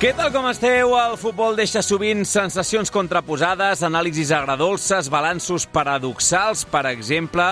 Què tal com esteu? El futbol deixa sovint sensacions contraposades, anàlisis agradolces, balanços paradoxals, per exemple,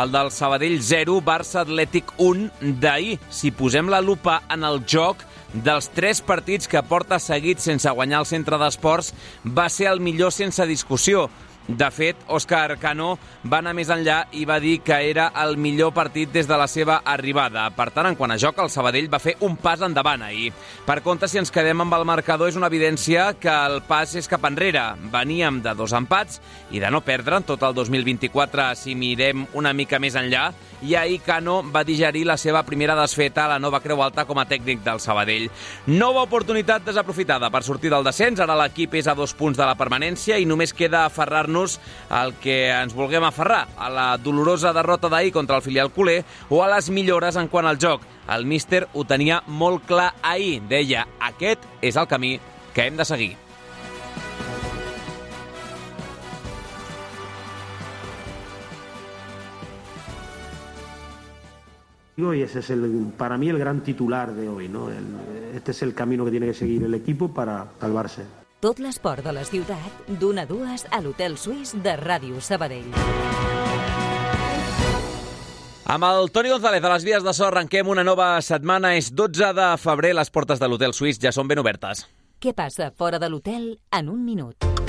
el del Sabadell 0, Barça Atlètic 1 d'ahir. Si posem la lupa en el joc, dels tres partits que porta seguit sense guanyar el centre d'esports, va ser el millor sense discussió. De fet, Òscar Cano va anar més enllà i va dir que era el millor partit des de la seva arribada. Per tant, en quant a joc, el Sabadell va fer un pas endavant ahir. Per compte, si ens quedem amb el marcador, és una evidència que el pas és cap enrere. Veníem de dos empats i de no perdre en tot el 2024, si mirem una mica més enllà, i ahir Cano va digerir la seva primera desfeta a la nova Creu Alta com a tècnic del Sabadell. Nova oportunitat desaprofitada per sortir del descens. Ara l'equip és a dos punts de la permanència i només queda aferrar-nos al que ens vulguem aferrar, a la dolorosa derrota d'ahir contra el filial culer o a les millores en quant al joc. El míster ho tenia molt clar ahir. Deia, aquest és el camí que hem de seguir. Y ese es el, para mí el gran titular de hoy. ¿no? El, este es el camino que tiene que seguir el equipo para salvarse. Tot l'esport de la ciutat, d'una a dues a l'Hotel Suís de Ràdio Sabadell. Amb el Toni González a les vies de so arrenquem una nova setmana. És 12 de febrer, les portes de l'Hotel Suís ja són ben obertes. Què passa fora de l'hotel en un minut?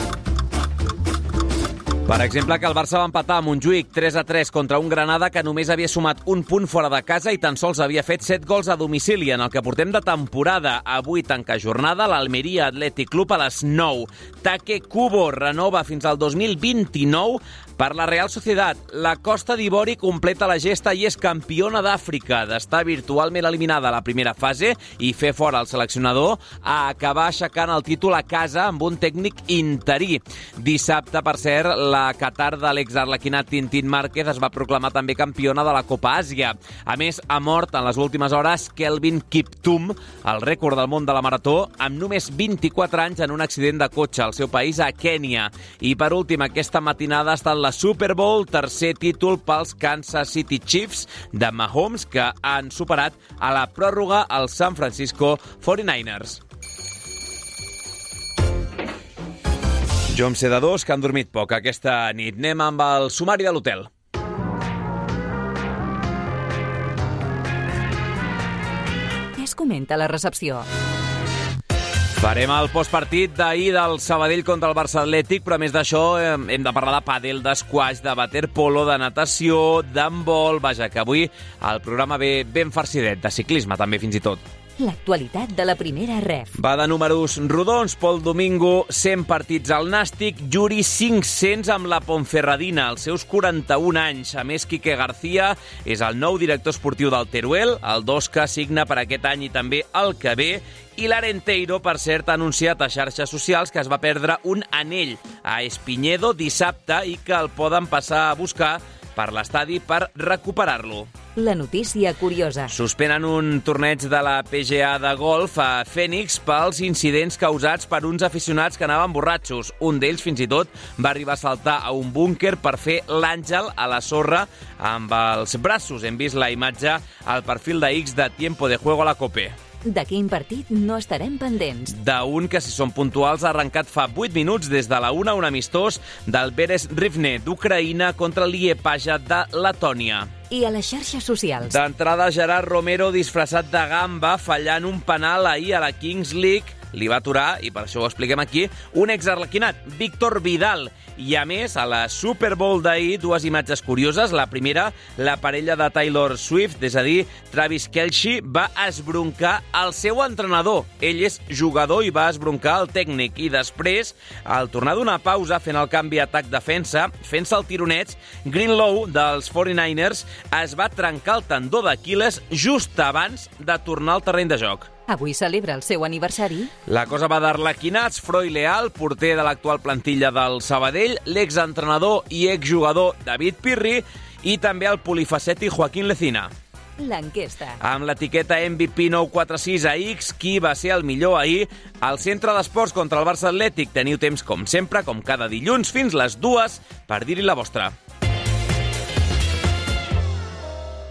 Per exemple, que el Barça va empatar amb Montjuïc 3 a 3 contra un Granada que només havia sumat un punt fora de casa i tan sols havia fet 7 gols a domicili en el que portem de temporada. Avui tanca jornada l'Almeria Atlètic Club a les 9. Take Cubo renova fins al 2029 per la Real Societat. La Costa d'Ivori completa la gesta i és campiona d'Àfrica d'estar virtualment eliminada a la primera fase i fer fora el seleccionador a acabar aixecant el títol a casa amb un tècnic interí. Dissabte, per cert, la Qatar de l'exarlequinat Tintín Márquez es va proclamar també campiona de la Copa Àsia. A més, ha mort en les últimes hores Kelvin Kiptum, el rècord del món de la marató, amb només 24 anys en un accident de cotxe al seu país, a Kènia. I per últim, aquesta matinada ha estat la Super Bowl, tercer títol pels Kansas City Chiefs de Mahomes, que han superat a la pròrroga els San Francisco 49ers. Jo em sé de dos que han dormit poc aquesta nit. Anem amb el sumari de l'hotel. Es comenta la recepció? Farem el postpartit d'ahir del Sabadell contra el Barça Atlètic, però més d'això hem de parlar de pàdel, d'esquaix, de waterpolo, de natació, d'handbol... Vaja, que avui el programa ve ben farcidet, de ciclisme també fins i tot. L'actualitat de la primera ref. Va de números rodons, Pol Domingo, 100 partits al Nàstic, Juri 500 amb la Ponferradina, als seus 41 anys. A més, Quique García és el nou director esportiu del Teruel, el dos que signa per aquest any i també el que ve, i l'Arenteiro, per cert, ha anunciat a xarxes socials que es va perdre un anell a Espiñedo dissabte i que el poden passar a buscar per l'estadi per recuperar-lo. La notícia curiosa. Suspenen un torneig de la PGA de golf a Phoenix pels incidents causats per uns aficionats que anaven borratxos. Un d'ells, fins i tot, va arribar a saltar a un búnquer per fer l'àngel a la sorra amb els braços. Hem vist la imatge al perfil de X de Tiempo de Juego a la Cope. De quin partit no estarem pendents? D'un que, si són puntuals, ha arrencat fa 8 minuts des de la una un amistós del Beres Rivne d'Ucraïna contra l'Iepaja de Letònia. I a les xarxes socials? D'entrada, Gerard Romero disfressat de gamba fallant un penal ahir a la Kings League li va aturar, i per això ho expliquem aquí, un exarlequinat, Víctor Vidal. I a més, a la Super Bowl d'ahir, dues imatges curioses. La primera, la parella de Taylor Swift, és a dir, Travis Kelce, va esbroncar el seu entrenador. Ell és jugador i va esbroncar el tècnic. I després, al tornar d'una pausa fent el canvi atac-defensa, fent-se el tironeig, Greenlow, dels 49ers, es va trencar el tendó d'Aquiles just abans de tornar al terreny de joc. Avui celebra el seu aniversari. La cosa va d'Arlequinats, Froi Leal, porter de l'actual plantilla del Sabadell, l'exentrenador i exjugador David Pirri i també el polifaceti Joaquín Lecina. L'enquesta. Amb l'etiqueta MVP 946 a X, qui va ser el millor ahir al centre d'esports contra el Barça Atlètic. Teniu temps, com sempre, com cada dilluns, fins les dues, per dir-hi la vostra.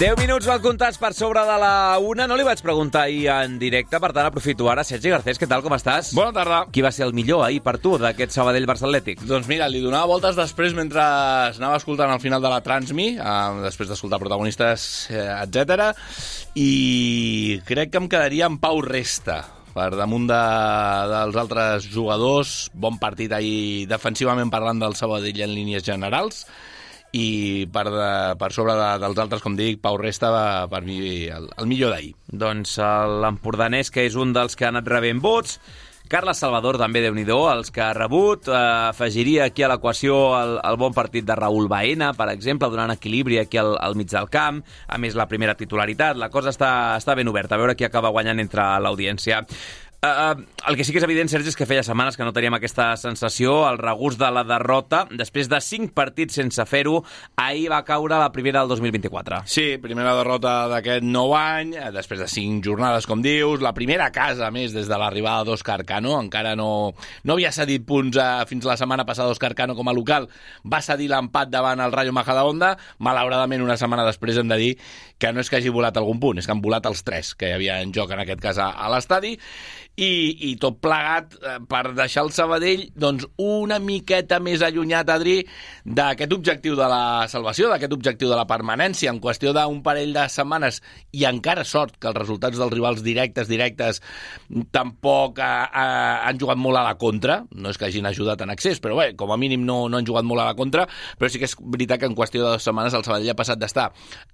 10 minuts mal comptats per sobre de la una. No li vaig preguntar ahir en directe, per tant aprofito ara. Sergi Garcés, què tal, com estàs? Bona tarda. Qui va ser el millor ahir per tu d'aquest Sabadell Barça Atlètic? Doncs mira, li donava voltes després mentre anava escoltant al final de la Transmi, eh, després d'escoltar protagonistes, eh, etc. I crec que em quedaria en Pau Resta per damunt de, dels altres jugadors. Bon partit ahir defensivament parlant del Sabadell en línies generals i per, de, per sobre de, dels altres, com dic, Pau Resta va per mi el, el millor d'ahir. Doncs l'empordanès, que és un dels que ha anat rebent vots, Carles Salvador també, de nhi els que ha rebut. Eh, afegiria aquí a l'equació el, el bon partit de Raül Baena, per exemple, donant equilibri aquí al, al mig del camp. A més, la primera titularitat. La cosa està, està ben oberta, a veure qui acaba guanyant entre l'audiència. Uh, el que sí que és evident, Sergi, és que feia setmanes que no teníem aquesta sensació, el regust de la derrota. Després de cinc partits sense fer-ho, ahir va caure la primera del 2024. Sí, primera derrota d'aquest nou any, eh, després de cinc jornades, com dius, la primera casa, més, des de l'arribada d'Òscar Cano, encara no, no havia cedit punts a, fins la setmana passada Òscar Cano com a local, va cedir l'empat davant el Rayo Majadahonda, malauradament una setmana després hem de dir que no és que hagi volat algun punt, és que han volat els tres que hi havia en joc en aquest cas a, a l'estadi, i, i tot plegat eh, per deixar el Sabadell doncs, una miqueta més allunyat, Adri, d'aquest objectiu de la salvació, d'aquest objectiu de la permanència, en qüestió d'un parell de setmanes, i encara sort que els resultats dels rivals directes, directes, tampoc eh, eh, han jugat molt a la contra, no és que hagin ajudat en accés, però bé, com a mínim no, no han jugat molt a la contra, però sí que és veritat que en qüestió de dues setmanes el Sabadell ha passat d'estar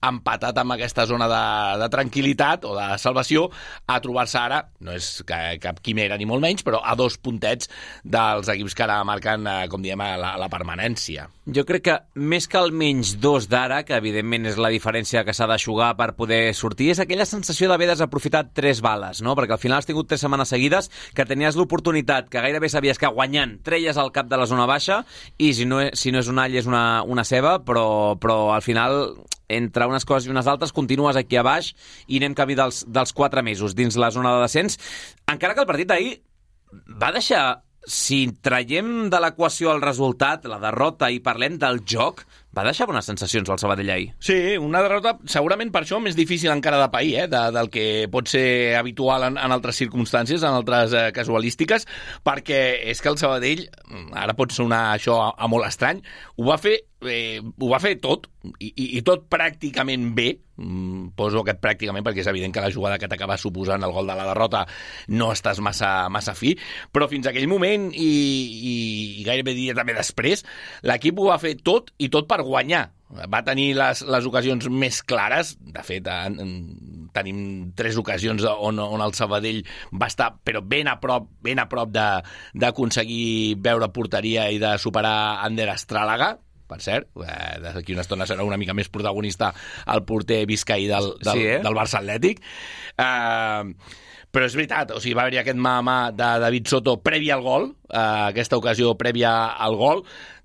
empatat amb aquesta zona de, de tranquil·litat o de salvació a trobar-se ara, no és que cap quimera ni molt menys, però a dos puntets dels equips que ara marquen, eh, com diem, la, la permanència. Jo crec que més que almenys dos d'ara, que evidentment és la diferència que s'ha d'aixugar per poder sortir, és aquella sensació d'haver desaprofitat tres bales, no? Perquè al final has tingut tres setmanes seguides que tenies l'oportunitat, que gairebé sabies que guanyant treies al cap de la zona baixa i si no, si no és un all és una, una ceba, però, però al final entre unes coses i unes altres, continues aquí a baix i anem camí dels, dels quatre mesos dins la zona de descens. Encara que el partit d'ahir va deixar si traiem de l'equació el resultat, la derrota, i parlem del joc, va deixar bones sensacions al Sabadell ahir. Sí, una derrota segurament per això més difícil encara de pair, eh, de, del que pot ser habitual en, en altres circumstàncies, en altres eh, casualístiques, perquè és que el Sabadell, ara pot sonar això a, a molt estrany, ho va fer eh, ho va fer tot, i, i, tot pràcticament bé, mm, poso aquest pràcticament perquè és evident que la jugada que t'acaba suposant el gol de la derrota no estàs massa, massa fi, però fins aquell moment i, i, i gairebé diria també després, l'equip ho va fer tot i tot per guanyar. Va tenir les, les ocasions més clares, de fet, en, en, tenim tres ocasions on, on el Sabadell va estar però ben a prop, ben a prop d'aconseguir veure porteria i de superar Ander Estràlaga, per cert, eh, d'aquí una estona serà una mica més protagonista el porter Vizcaí del, del, sí, eh? del Barça Atlètic. Eh, però és veritat, o sigui, va haver-hi aquest mà a mà de David Soto previ al gol, eh, aquesta ocasió prèvia al gol,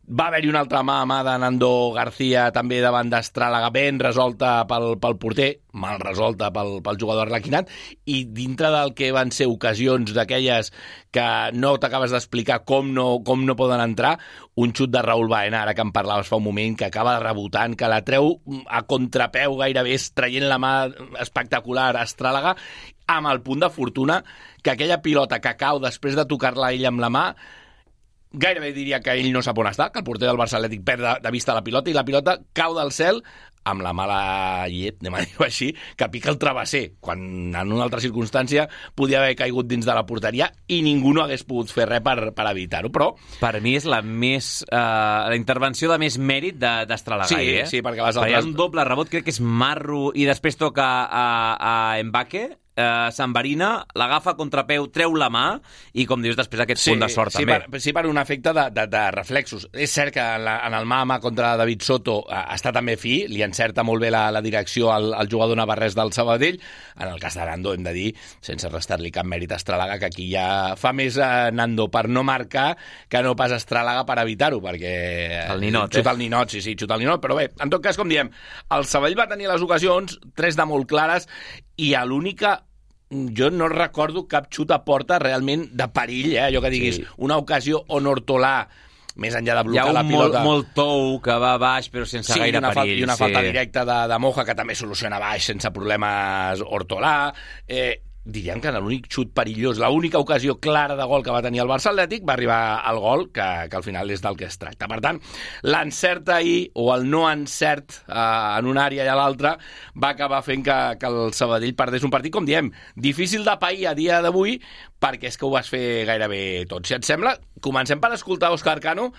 va haver-hi una altra mà a mà de Nando García també davant d'Estràlaga ben resolta pel, pel porter, mal resolta pel, pel jugador arlequinat, i dintre del que van ser ocasions d'aquelles que no t'acabes d'explicar com, no, com no poden entrar, un xut de Raül Baena, ara que en parlaves fa un moment, que acaba rebotant, que la treu a contrapeu gairebé, traient la mà espectacular a Estràlaga, amb el punt de fortuna que aquella pilota que cau després de tocar-la ell amb la mà gairebé diria que ell no sap on està, que el porter del Barça Atlètic perd de, de vista la pilota i la pilota cau del cel amb la mala llet, anem a dir-ho així, que pica el travesser, quan en una altra circumstància podia haver caigut dins de la porteria i ningú no hagués pogut fer res per, per evitar-ho, però... Per mi és la més... Eh, la intervenció de més mèrit d'Estralagai, sí, eh? Sí, perquè les altres... Perquè un doble rebot, crec que és Marro, i després toca a, a Mbake, eh, s'enverina, l'agafa a contrapeu, treu la mà i, com dius, després aquest sí, punt de sort sí, també. Per, sí, per un efecte de, de, de reflexos. És cert que en, la, en el Mama contra David Soto eh, està també fi, li encerta molt bé la, la direcció al, al jugador navarrès del Sabadell. En el cas de Nando, hem de dir, sense restar-li cap mèrit a Estralaga, que aquí ja fa més eh, Nando per no marcar que no pas Estralaga per evitar-ho, perquè... El ninot, xuta eh? el ninot, sí, sí, xuta el ninot, però bé, en tot cas, com diem, el Sabadell va tenir les ocasions, tres de molt clares, i a l'única jo no recordo cap xut a porta realment de perill, eh? allò que diguis, sí. una ocasió on Hortolà més enllà de blocar Hi ha un la pilota... molt, molt tou que va baix però sense sí, gaire una, perill. I una sí. falta directa de, de Moja que també soluciona baix sense problemes Hortolà. Eh, diríem que l'únic xut perillós, l'única ocasió clara de gol que va tenir el Barça Atlètic va arribar al gol, que, que al final és del que es tracta. Per tant, l'encert ahir, o el no encert eh, en una àrea i a l'altra, va acabar fent que, que el Sabadell perdés un partit, com diem, difícil de pair a dia d'avui, perquè és que ho vas fer gairebé tot. Si et sembla, comencem per escoltar Òscar Cano,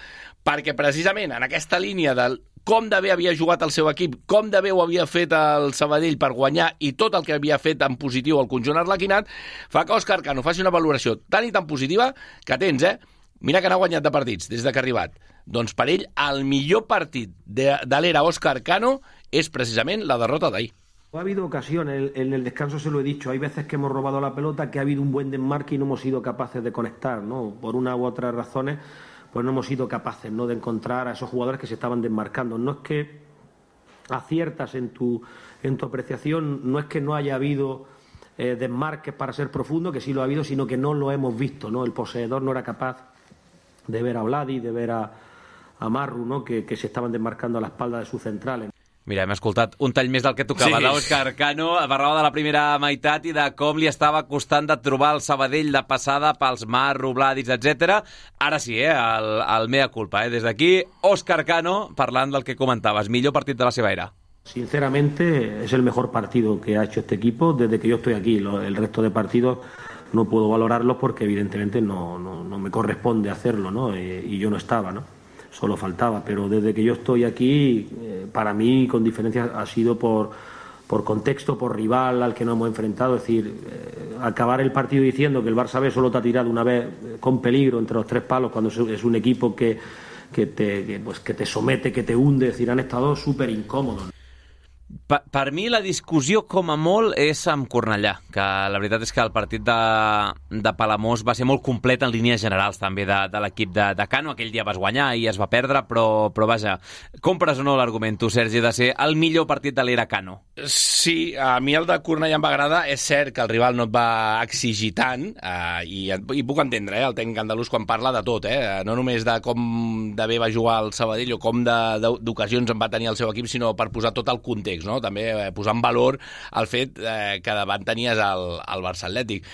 perquè precisament en aquesta línia del com de bé havia jugat el seu equip, com de bé ho havia fet el Sabadell per guanyar i tot el que havia fet en positiu el conjunt arlequinat, fa que Òscar Cano faci una valoració tan i tan positiva que tens, eh? Mira que n'ha guanyat de partits des de que ha arribat. Doncs per ell, el millor partit de, de l'era Òscar Cano és precisament la derrota d'ahir. Ha habido ocasiones, en el descanso se lo he dicho, hay veces que hemos robado la pelota, que ha habido un buen desmarque y no hemos sido capaces de conectar, ¿no? Por una u otras razones pues no hemos sido capaces ¿no? de encontrar a esos jugadores que se estaban desmarcando. No es que aciertas en tu, en tu apreciación, no es que no haya habido eh, desmarques para ser profundo, que sí lo ha habido, sino que no lo hemos visto. ¿no? El poseedor no era capaz de ver a Vladi, de ver a, a Marru, ¿no? que, que se estaban desmarcando a la espalda de sus centrales. Mira, hem escoltat un tall més del que tocava Sí. d'Òscar Cano, parlava de la primera meitat i de com li estava costant de trobar el Sabadell de passada pels Mar, Robladis, etc. Ara sí, eh, el, el mea culpa. Eh? Des d'aquí, Òscar Cano, parlant del que comentaves, millor partit de la seva era. Sinceramente, es el mejor partido que ha hecho este equipo desde que yo estoy aquí. El resto de partidos no puedo valorarlos porque evidentemente no, no, no me corresponde hacerlo, ¿no? Eh, y yo no estaba, ¿no? Solo faltaba. Pero desde que yo estoy aquí, eh, para mí, con diferencia, ha sido por, por contexto, por rival al que nos hemos enfrentado. Es decir, eh, acabar el partido diciendo que el Barça B solo te ha tirado una vez eh, con peligro entre los tres palos cuando es- un equipo que, que, te, que, pues, que te somete, que te hunde. Es decir, han estado súper incómodos. Per, per mi la discussió com a molt és amb Cornellà, que la veritat és que el partit de, de Palamós va ser molt complet en línies generals també de, de l'equip de, de Cano, aquell dia vas guanyar i es va perdre, però, però vaja, compres o no l'argument tu, Sergi, de ser el millor partit de l'era Cano? Sí, a mi el de Cornellà em va agradar. És cert que el rival no et va exigir tant, eh, i, i puc entendre eh, el tècnic andalús quan parla de tot, eh, no només de com de bé va jugar el Sabadell o com d'ocasions en va tenir el seu equip, sinó per posar tot el context, no? també eh, valor el fet eh, que davant tenies el, el Barça Atlètic.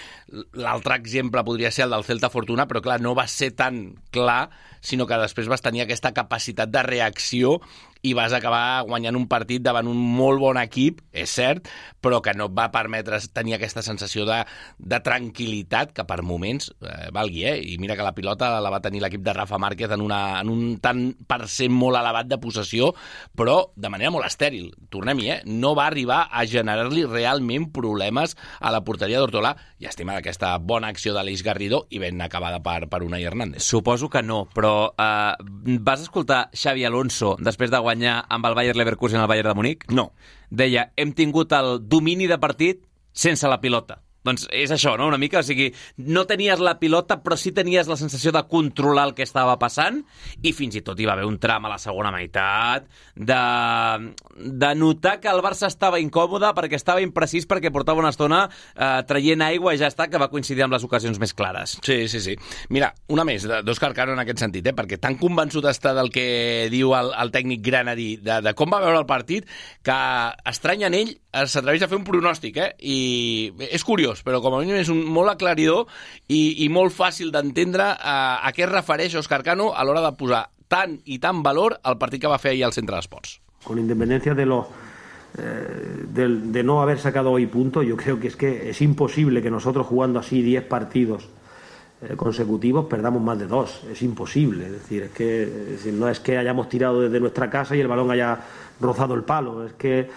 L'altre exemple podria ser el del Celta Fortuna, però clar, no va ser tan clar, sinó que després vas tenir aquesta capacitat de reacció i vas acabar guanyant un partit davant un molt bon equip, és cert, però que no et va permetre tenir aquesta sensació de, de tranquil·litat que per moments eh, valgui, eh? I mira que la pilota la va tenir l'equip de Rafa Márquez en, una, en un tant per cent molt elevat de possessió, però de manera molt estèril. Tornem-hi, eh? No va arribar a generar-li realment problemes a la porteria d'Hortolà. Llàstima d'aquesta bona acció de l'Eix Garrido i ben acabada per, per Unai Hernández. Suposo que no, però eh, vas escoltar Xavi Alonso després de guanyar amb el Bayer Leverkusen al Bayern de Munic? No. Deia, hem tingut el domini de partit sense la pilota. Doncs és això, no?, una mica. O sigui, no tenies la pilota, però sí tenies la sensació de controlar el que estava passant i fins i tot hi va haver un tram a la segona meitat de, de notar que el Barça estava incòmode perquè estava imprecís perquè portava una estona eh, traient aigua i ja està, que va coincidir amb les ocasions més clares. Sí, sí, sí. Mira, una més d'Òscar Cano en aquest sentit, eh? perquè tan convençut està del que diu el, el tècnic granadí, de, de com va veure el partit, que estrany en ell s'atreveix a fer un pronòstic, eh? i és curiós, però com a mínim és un, molt aclaridor i, i molt fàcil d'entendre a, a què es refereix Òscar Cano a l'hora de posar tant i tant valor al partit que va fer ahir al Centre d'Esports. con independencia de los eh, del- de, no haber sacado hoy puntos, yo creo que es que es imposible que nosotros jugando así 10 partidos eh, consecutivos perdamos más de dos, es imposible, es decir, es que es decir, no es que hayamos tirado desde nuestra casa y el balón haya rozado el palo, es que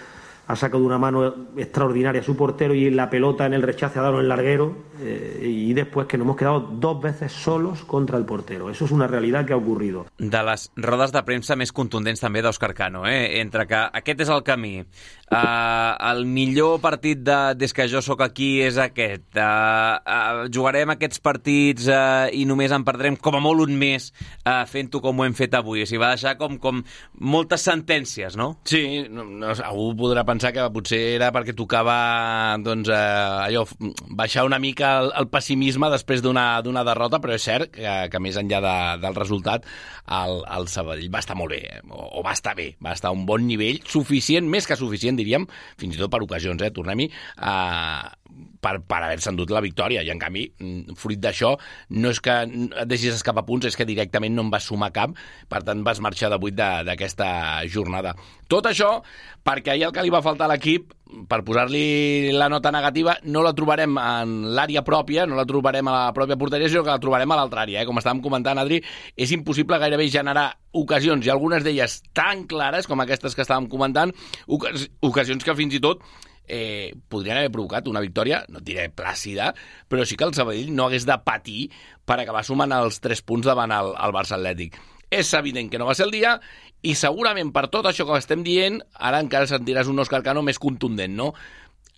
ha sacado una mano extraordinaria a su portero y la pelota en el rechace ha dado en el larguero eh, y después que nos hemos quedado dos veces solos contra el portero. Eso es una realidad que ha ocurrido. De les rodes de premsa més contundents també d'Òscar Cano, eh? entre que aquest és el camí, uh, el millor partit de, des que jo sóc aquí és aquest, uh, uh, jugarem aquests partits uh, i només en perdrem com a molt un mes uh, fent-ho com ho hem fet avui. O sigui, va deixar com, com moltes sentències, no? Sí, no, no, algú podrà pensar pensar que potser era perquè tocava doncs, eh, allò, baixar una mica el, el pessimisme després d'una derrota, però és cert que, que més enllà de, del resultat el, el Sabadell va estar molt bé, eh, o, o va estar bé, va estar a un bon nivell, suficient, més que suficient, diríem, fins i tot per ocasions, eh, tornem-hi, eh, per, per haver-se endut la victòria. I, en canvi, mm, fruit d'això, no és que et deixis escapar punts, és que directament no en vas sumar cap, per tant vas marxar de 8 d'aquesta jornada. Tot això perquè ahir el que li va faltar a l'equip per posar-li la nota negativa no la trobarem en l'àrea pròpia, no la trobarem a la pròpia porteria, sinó que la trobarem a l'altra àrea. Eh? Com estàvem comentant, Adri, és impossible gairebé generar ocasions, i algunes d'elles tan clares com aquestes que estàvem comentant, ocasions que fins i tot eh, podrien haver provocat una victòria, no diré plàcida, però sí que el Sabadell no hagués de patir per acabar sumant els 3 punts davant el, el Barça Atlètic. És evident que no va ser el dia i segurament per tot això que estem dient, ara encara sentiràs un Òscar Cano més contundent, no?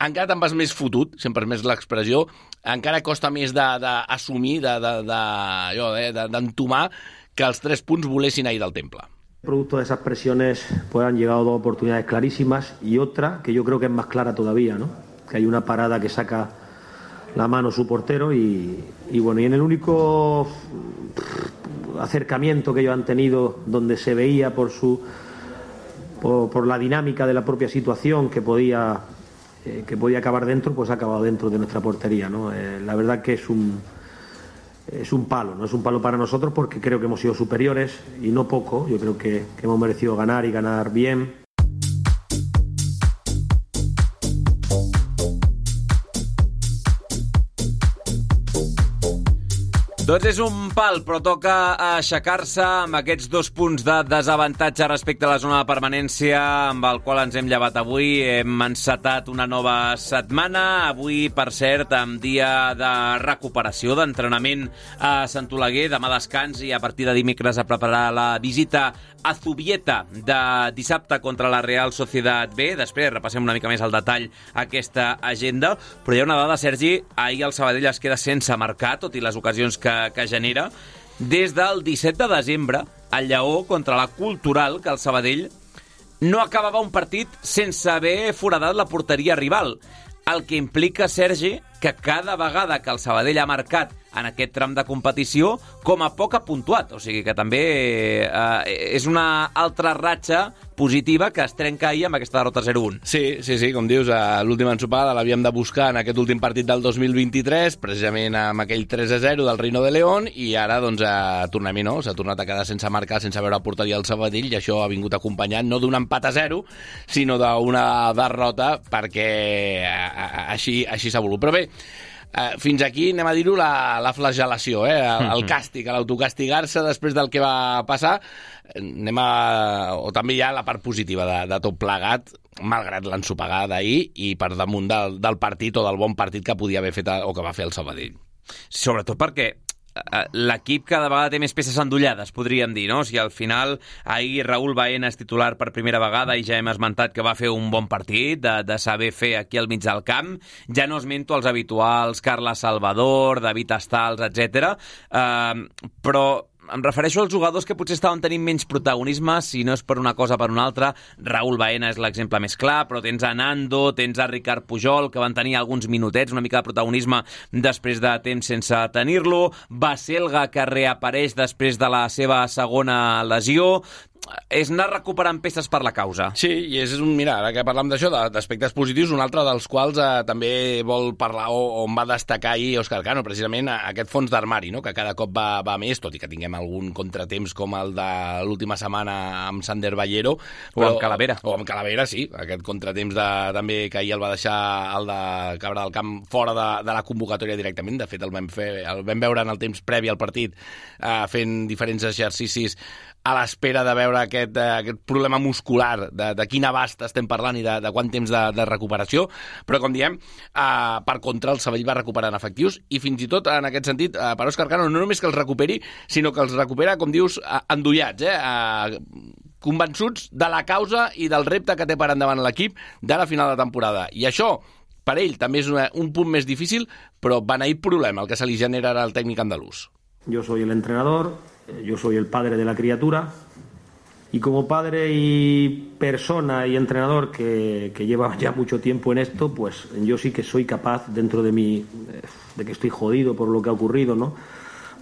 Encara te'n vas més fotut, sempre és més l'expressió, encara costa més d'assumir, d'entomar de, de, de, que els tres punts volessin ahir del temple. Producto de esas presiones pues han llegado dos oportunidades clarísimas y otra que yo creo que es más clara todavía, ¿no? Que hay una parada que saca la mano su portero y, bueno, y en el único acercamiento que ellos han tenido donde se veía por su por, la dinámica de la propia situación que podía eh, que podía acabar dentro pues ha acabado dentro de nuestra portería ¿no? Eh, la verdad que es un es un palo, no es un palo para nosotros porque creo que hemos sido superiores y no poco, yo creo que hemos merecido ganar y ganar bien Doncs és un pal, però toca aixecar-se amb aquests dos punts de desavantatge respecte a la zona de permanència amb el qual ens hem llevat avui. Hem encetat una nova setmana, avui, per cert, amb dia de recuperació, d'entrenament a Sant Oleguer, demà descans i a partir de dimecres a preparar la visita a Zubieta de dissabte contra la Real Societat B. Després repassem una mica més al detall aquesta agenda. Però hi ha una dada, Sergi, ahir el Sabadell es queda sense marcar, tot i les ocasions que, que genera. Des del 17 de desembre, el Lleó contra la Cultural, que el Sabadell no acabava un partit sense haver foradat la porteria rival. El que implica, Sergi, que cada vegada que el Sabadell ha marcat en aquest tram de competició, com a poc ha puntuat. O sigui que també eh, és una altra ratxa positiva que es trenca ahir amb aquesta derrota 0-1. Sí, sí, sí, com dius, l'última ensopada l'havíem de buscar en aquest últim partit del 2023, precisament amb aquell 3-0 del Reino de León, i ara, doncs, a tornem no? S'ha tornat a quedar sense marcar, sense veure porteria al Sabadell, i això ha vingut acompanyat no d'un empat a 0, sinó d'una derrota, perquè així, així s'ha volgut. Però bé, eh, fins aquí, anem a dir-ho, la, la flagelació, eh? el, el càstig, l'autocastigar-se després del que va passar. Anem a... O també hi ha la part positiva de, de tot plegat, malgrat l'ensopegada d'ahir i per damunt del, del partit o del bon partit que podia haver fet o que va fer el Sabadell. Sobretot perquè l'equip cada vegada té més peces endollades, podríem dir, no? O sigui, al final, ahir Raül Baena és titular per primera vegada i ja hem esmentat que va fer un bon partit, de, de saber fer aquí al mig del camp. Ja no esmento els habituals, Carles Salvador, David Astals, etc. Uh, però em refereixo als jugadors que potser estaven tenint menys protagonisme, si no és per una cosa per una altra. Raúl Baena és l'exemple més clar, però tens a Nando, tens a Ricard Pujol, que van tenir alguns minutets, una mica de protagonisme després de temps sense tenir-lo. Baselga, que reapareix després de la seva segona lesió és anar recuperant peces per la causa. Sí, i és un, mira, ara que parlam d'això, d'aspectes positius, un altre dels quals eh, també vol parlar o on va destacar ahir Òscar Cano, precisament aquest fons d'armari, no? que cada cop va, va més, tot i que tinguem algun contratemps com el de l'última setmana amb Sander Ballero. Però, o amb Calavera. O amb Calavera, sí, aquest contratemps de, també que ahir el va deixar el de Cabra del Camp fora de, de la convocatòria directament, de fet el vam, fer, el vam veure en el temps previ al partit eh, fent diferents exercicis a l'espera de veure aquest, eh, aquest problema muscular, de, de quin abast estem parlant i de, de quant temps de, de recuperació, però com diem, eh, per contra el Sabadell va recuperant efectius i fins i tot en aquest sentit, eh, per Òscar Cano, no només que els recuperi, sinó que els recupera, com dius, eh, endollats, eh, eh, convençuts de la causa i del repte que té per endavant l'equip de la final de temporada. I això, per ell, també és una, un punt més difícil, però beneït problema el que se li genera al tècnic andalús. Yo soy el entrenador, yo soy el padre de la criatura y como padre y persona y entrenador que, que lleva ya mucho tiempo en esto, pues yo sí que soy capaz dentro de mí, eh, de que estoy jodido por lo que ha ocurrido, ¿no?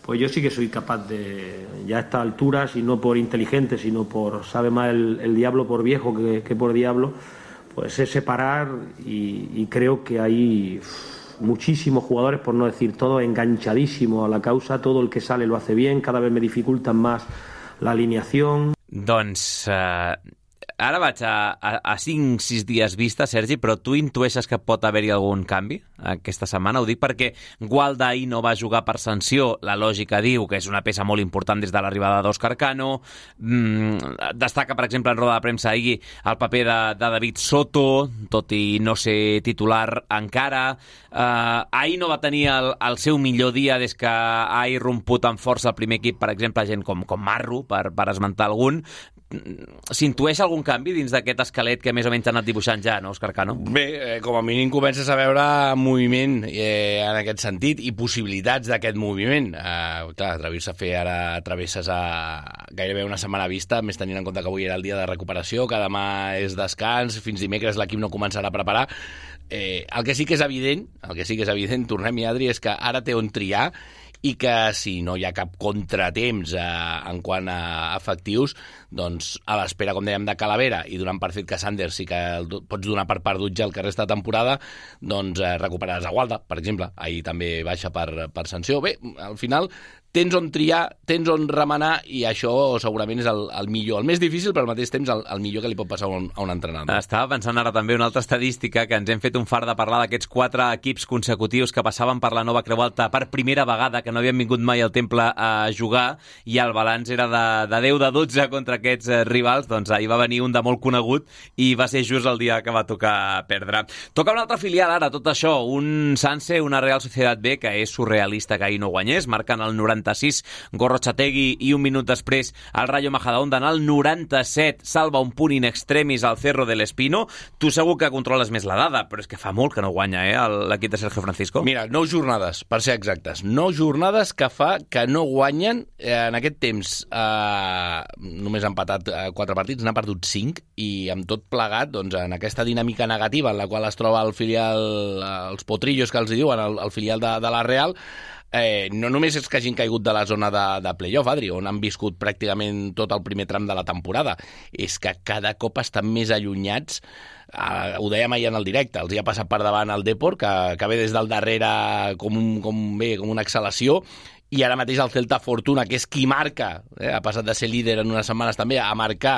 Pues yo sí que soy capaz de, ya a estas alturas, y no por inteligente, sino por, sabe más el, el diablo por viejo que, que por diablo, pues es separar y, y creo que uf, muchísimos jugadores, por no decir todos, enganchadísimos a la causa, todo el que sale lo hace bien, cada vez me dificultan más la alineación. Eh, ara vaig a, a, a 5-6 dies vista, Sergi, però tu intueixes que pot haver-hi algun canvi aquesta setmana? Ho dic perquè Gualda ahir no va jugar per sanció, la lògica diu que és una peça molt important des de l'arribada d'Òscar Cano, mm, destaca, per exemple, en roda de premsa ahir el paper de, de David Soto, tot i no ser titular encara, eh, ahir no va tenir el, el seu millor dia des que ha irromput amb força el primer equip, per exemple, gent com, com Marro, per, per esmentar algun, s'intueix algun canvi dins d'aquest esquelet que més o menys ha anat dibuixant ja, no, Òscar Cano? Bé, eh, com a mínim comences a veure moviment eh, en aquest sentit i possibilitats d'aquest moviment. Eh, clar, atrevir-se a fer ara travesses a gairebé una setmana vista, més tenint en compte que avui era el dia de recuperació, que demà és descans, fins dimecres l'equip no començarà a preparar. Eh, el que sí que és evident, el que sí que és evident, tornem-hi, Adri, és que ara té on triar i que si no hi ha cap contratemps eh, en quant a efectius, doncs a l'espera, com dèiem, de Calavera i donant per fet que Sanders sí que el, pots donar per perdut ja el que resta de temporada, doncs eh, recuperaràs a Gualda, per exemple. Ahir també baixa per, per sanció. Bé, al final tens on triar, tens on remenar i això segurament és el, el millor, el més difícil però al mateix temps el, el millor que li pot passar a un, a un entrenador. Ah, estava pensant ara també una altra estadística que ens hem fet un far de parlar d'aquests quatre equips consecutius que passaven per la nova Creu Alta per primera vegada, que no havien vingut mai al temple a jugar i el balanç era de, de 10 de 12 contra aquests eh, rivals, doncs ahir va venir un de molt conegut i va ser just el dia que va tocar perdre. Toca una altra filial ara, tot això, un Sanse, una Real Societat B que és surrealista que ahir no guanyés, marcant el 90 76, Gorrotxategui i un minut després el Rayo Majadahonda en el 97 salva un punt in extremis al Cerro de Espino. Tu segur que controles més la dada, però és que fa molt que no guanya eh, l'equip de Sergio Francisco. Mira, nou jornades, per ser exactes. Nou jornades que fa que no guanyen eh, en aquest temps. Eh, només han empatat eh, quatre partits, n'ha perdut cinc, i amb tot plegat, doncs, en aquesta dinàmica negativa en la qual es troba el filial, eh, els potrillos que els diuen, el, el filial de, de la Real, eh, no només és que hagin caigut de la zona de, de playoff, Adri, on han viscut pràcticament tot el primer tram de la temporada, és que cada cop estan més allunyats eh, ho dèiem ahir en el directe, els hi ha passat per davant el Depor, que, que ve des del darrere com, un, com, bé, com una exhalació, i ara mateix el Celta Fortuna, que és qui marca, eh, ha passat de ser líder en unes setmanes també, a marcar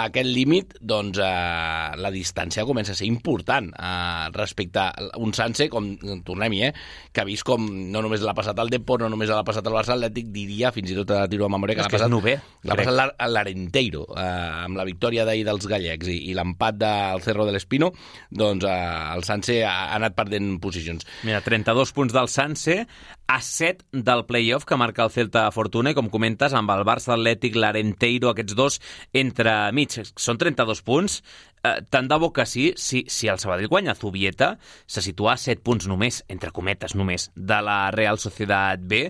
aquest límit, doncs eh, la distància comença a ser important eh, respecte a un Sanse, com tornem-hi, eh, que ha vist com no només l'ha passat al Depor, no només l'ha passat al Barça Atlètic, diria, fins i tot a tiro a memòria, que l'ha passat, nové, l'ha passat a l'Arenteiro, eh, amb la victòria d'ahir dels gallecs i, i l'empat del Cerro de l'Espino, doncs eh, el Sanse ha, ha anat perdent posicions. Mira, 32 punts del Sanse, a 7 del playoff que marca el Celta Fortuna i com comentes amb el Barça Atlètic, l'Arenteiro, aquests dos entre mig. Són 32 punts. Eh, tant de bo que sí, si, si el Sabadell guanya Zubieta, se situa a 7 punts només, entre cometes només, de la Real Societat B.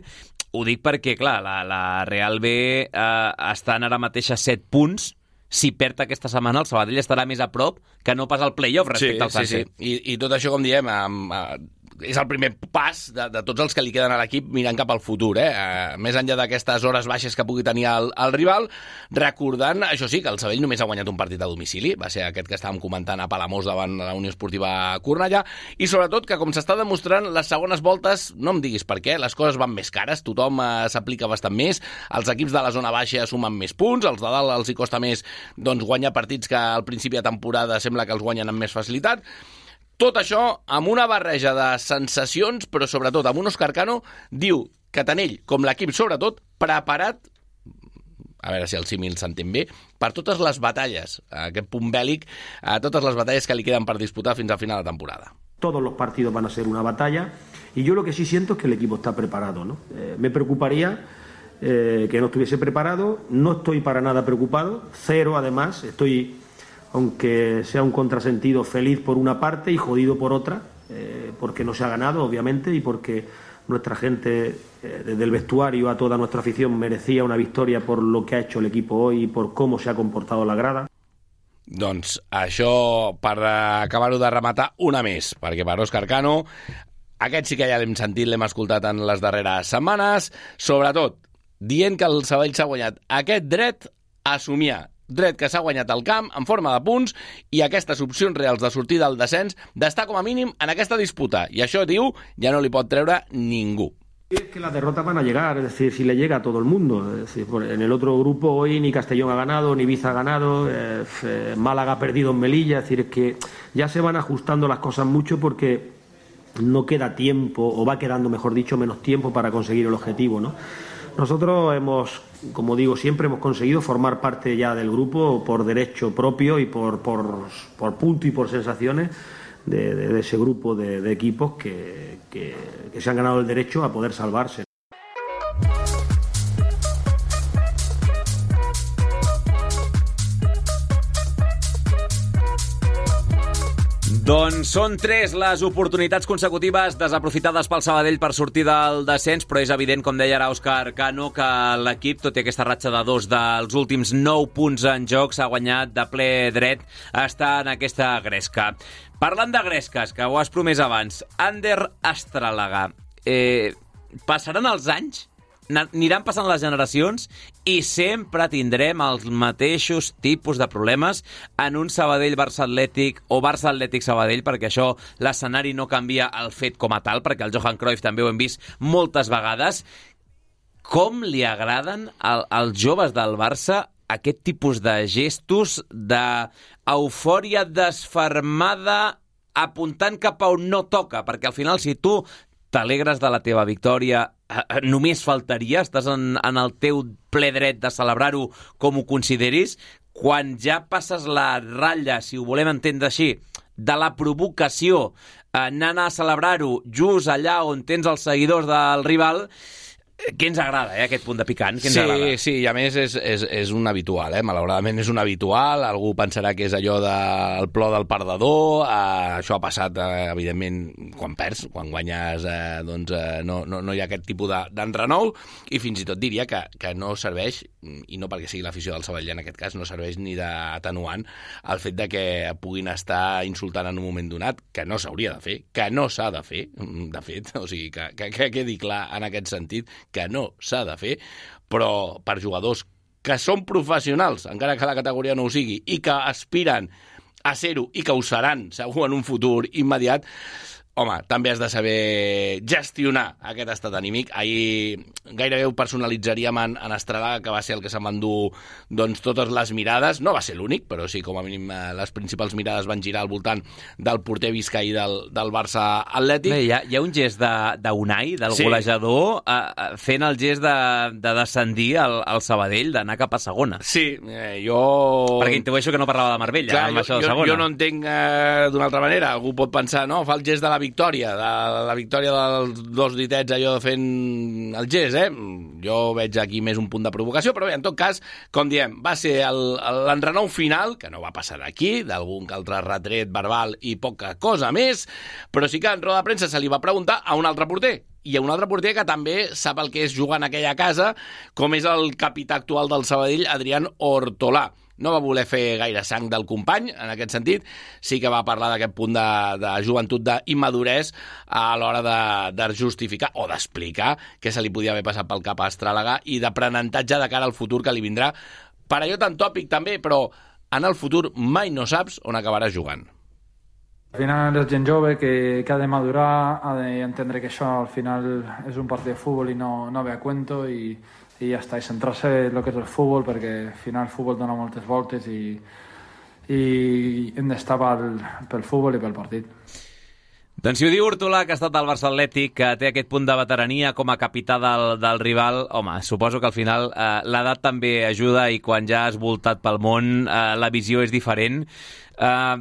Ho dic perquè, clar, la, la Real B eh, estan ara mateix a 7 punts, si perd aquesta setmana el Sabadell estarà més a prop que no pas al playoff respecte sí, al Sanse. Sí, sí. I, I tot això, com diem, amb, amb, és el primer pas de, de tots els que li queden a l'equip mirant cap al futur. Eh? Uh, més enllà d'aquestes hores baixes que pugui tenir el, el rival, recordant, això sí, que el Sabell només ha guanyat un partit a domicili, va ser aquest que estàvem comentant a Palamós davant la Unió Esportiva Cornellà, i sobretot que, com s'està demostrant, les segones voltes, no em diguis per què, les coses van més cares, tothom uh, s'aplica bastant més, els equips de la zona baixa sumen més punts, els de dalt els hi costa més doncs, guanyar partits que al principi de temporada sembla que els guanyen amb més facilitat, tot això amb una barreja de sensacions, però sobretot amb un Òscar Cano, diu que tant ell com l'equip, sobretot, preparat a veure si el símil s'entén bé, per totes les batalles, aquest punt bèl·lic, a totes les batalles que li queden per disputar fins al final de temporada. Todos los partidos van a ser una batalla y yo lo que sí siento es que el equipo está preparado. ¿no? Eh, me preocuparía eh, que no estuviese preparado, no estoy para nada preocupado, cero además, estoy, aunque sea un contrasentido, feliz por una parte y jodido por otra, eh, porque no se ha ganado, obviamente, y porque nuestra gente, eh, desde el vestuario a toda nuestra afición, merecía una victoria por lo que ha hecho el equipo hoy y por cómo se ha comportado la grada. Doncs això, per acabar-ho de rematar, una més, perquè per Òscar Cano, aquest sí que ja l'hem sentit, l'hem escoltat en les darreres setmanes, sobretot dient que el Sabadell s'ha guanyat aquest dret a somiar dret que s'ha guanyat el camp en forma de punts i aquestes opcions reals de sortir del descens d'estar com a mínim en aquesta disputa. I això, diu, ja no li pot treure ningú. Es que las derrotas van a llegar, es decir, si le llega a todo el mundo. Es decir, en el otro grupo hoy ni Castellón ha ganado, ni Ibiza ha ganado, eh, eh, Málaga ha perdido en Melilla. Es decir, es que ya se van ajustando las cosas mucho porque no queda tiempo, o va quedando, mejor dicho, menos tiempo para conseguir el objetivo, ¿no? Nosotros hemos, como digo, siempre hemos conseguido formar parte ya del grupo por derecho propio y por, por, por punto y por sensaciones de, ese grupo de, de equipos que, que, que se han ganado el derecho a poder salvarse. Doncs són tres les oportunitats consecutives desaprofitades pel Sabadell per sortir del descens, però és evident, com deia ara Òscar Cano, que l'equip, tot i aquesta ratxa de dos dels últims nou punts en joc, s'ha guanyat de ple dret estar en aquesta gresca. Parlant de gresques, que ho has promès abans, Ander Astralaga, eh, passaran els anys aniran passant les generacions i sempre tindrem els mateixos tipus de problemes en un Sabadell-Barça Atlètic o Barça Atlètic-Sabadell, perquè això l'escenari no canvia el fet com a tal, perquè el Johan Cruyff també ho hem vist moltes vegades. Com li agraden al, als joves del Barça aquest tipus de gestos d'eufòria desfermada apuntant cap a on no toca, perquè al final si tu t'alegres de la teva victòria, eh, eh, només faltaria, estàs en, en el teu ple dret de celebrar-ho com ho consideris, quan ja passes la ratlla, si ho volem entendre així, de la provocació, anant a celebrar-ho just allà on tens els seguidors del rival, què ens agrada, eh, aquest punt de picant? Què ens sí, agrada? sí, i a més és, és, és un habitual, eh? malauradament és un habitual, algú pensarà que és allò del plor del perdedor, eh, això ha passat, eh, evidentment, quan perds, quan guanyes, eh, doncs eh, no, no, no hi ha aquest tipus d'enrenou, i fins i tot diria que, que no serveix, i no perquè sigui l'afició del Sabadell en aquest cas, no serveix ni d'atenuant el fet de que puguin estar insultant en un moment donat, que no s'hauria de fer, que no s'ha de fer, de fet, o sigui, que, que, que quedi clar en aquest sentit, que no s'ha de fer, però per jugadors que són professionals, encara que la categoria no ho sigui, i que aspiren a ser-ho i que ho seran segur en un futur immediat, home, també has de saber gestionar aquest estat anímic. Ahir gairebé ho personalitzaríem en, en Estrada, que va ser el que van dur doncs, totes les mirades. No va ser l'únic, però sí, com a mínim, eh, les principals mirades van girar al voltant del porter Vizcaí del, del Barça Atlètic. Bé, hi, ha, hi ha un gest d'Unai, de, del Sí. golejador, eh, eh, fent el gest de, de descendir al, al Sabadell, d'anar cap a segona. Sí, eh, jo... Perquè intueixo que no parlava de Marbella, Clar, amb jo, això de jo, segona. jo no entenc eh, d'una altra manera. Algú pot pensar, no, fa el gest de la victòria, de la victòria dels dos ditets allò fent el gest, eh? Jo veig aquí més un punt de provocació, però bé, en tot cas, com diem, va ser l'enrenou final, que no va passar d'aquí, d'algun altre retret verbal i poca cosa més, però sí que en roda de premsa se li va preguntar a un altre porter, i a un altre porter que també sap el que és jugar en aquella casa, com és el capità actual del Sabadell, Adrián Hortolà no va voler fer gaire sang del company, en aquest sentit, sí que va parlar d'aquest punt de, de joventut, d'immadurès a l'hora de, de justificar o d'explicar què se li podia haver passat pel cap a Astràlaga i d'aprenentatge de cara al futur que li vindrà. Per allò tan tòpic també, però en el futur mai no saps on acabaràs jugant. Al final és gent jove que, que ha de madurar, ha d'entendre que això al final és un partit de futbol i no, no ve a cuento i, i ja està, i centrar-se en el que és el futbol perquè al final el futbol dona moltes voltes i, i hem d'estar pel, pel futbol i pel partit. Doncs si ho diu Hortolà, que ha estat al Barça Atlètic, que té aquest punt de veterania com a capità del, del rival, home, suposo que al final eh, l'edat també ajuda i quan ja has voltat pel món eh, la visió és diferent. Eh,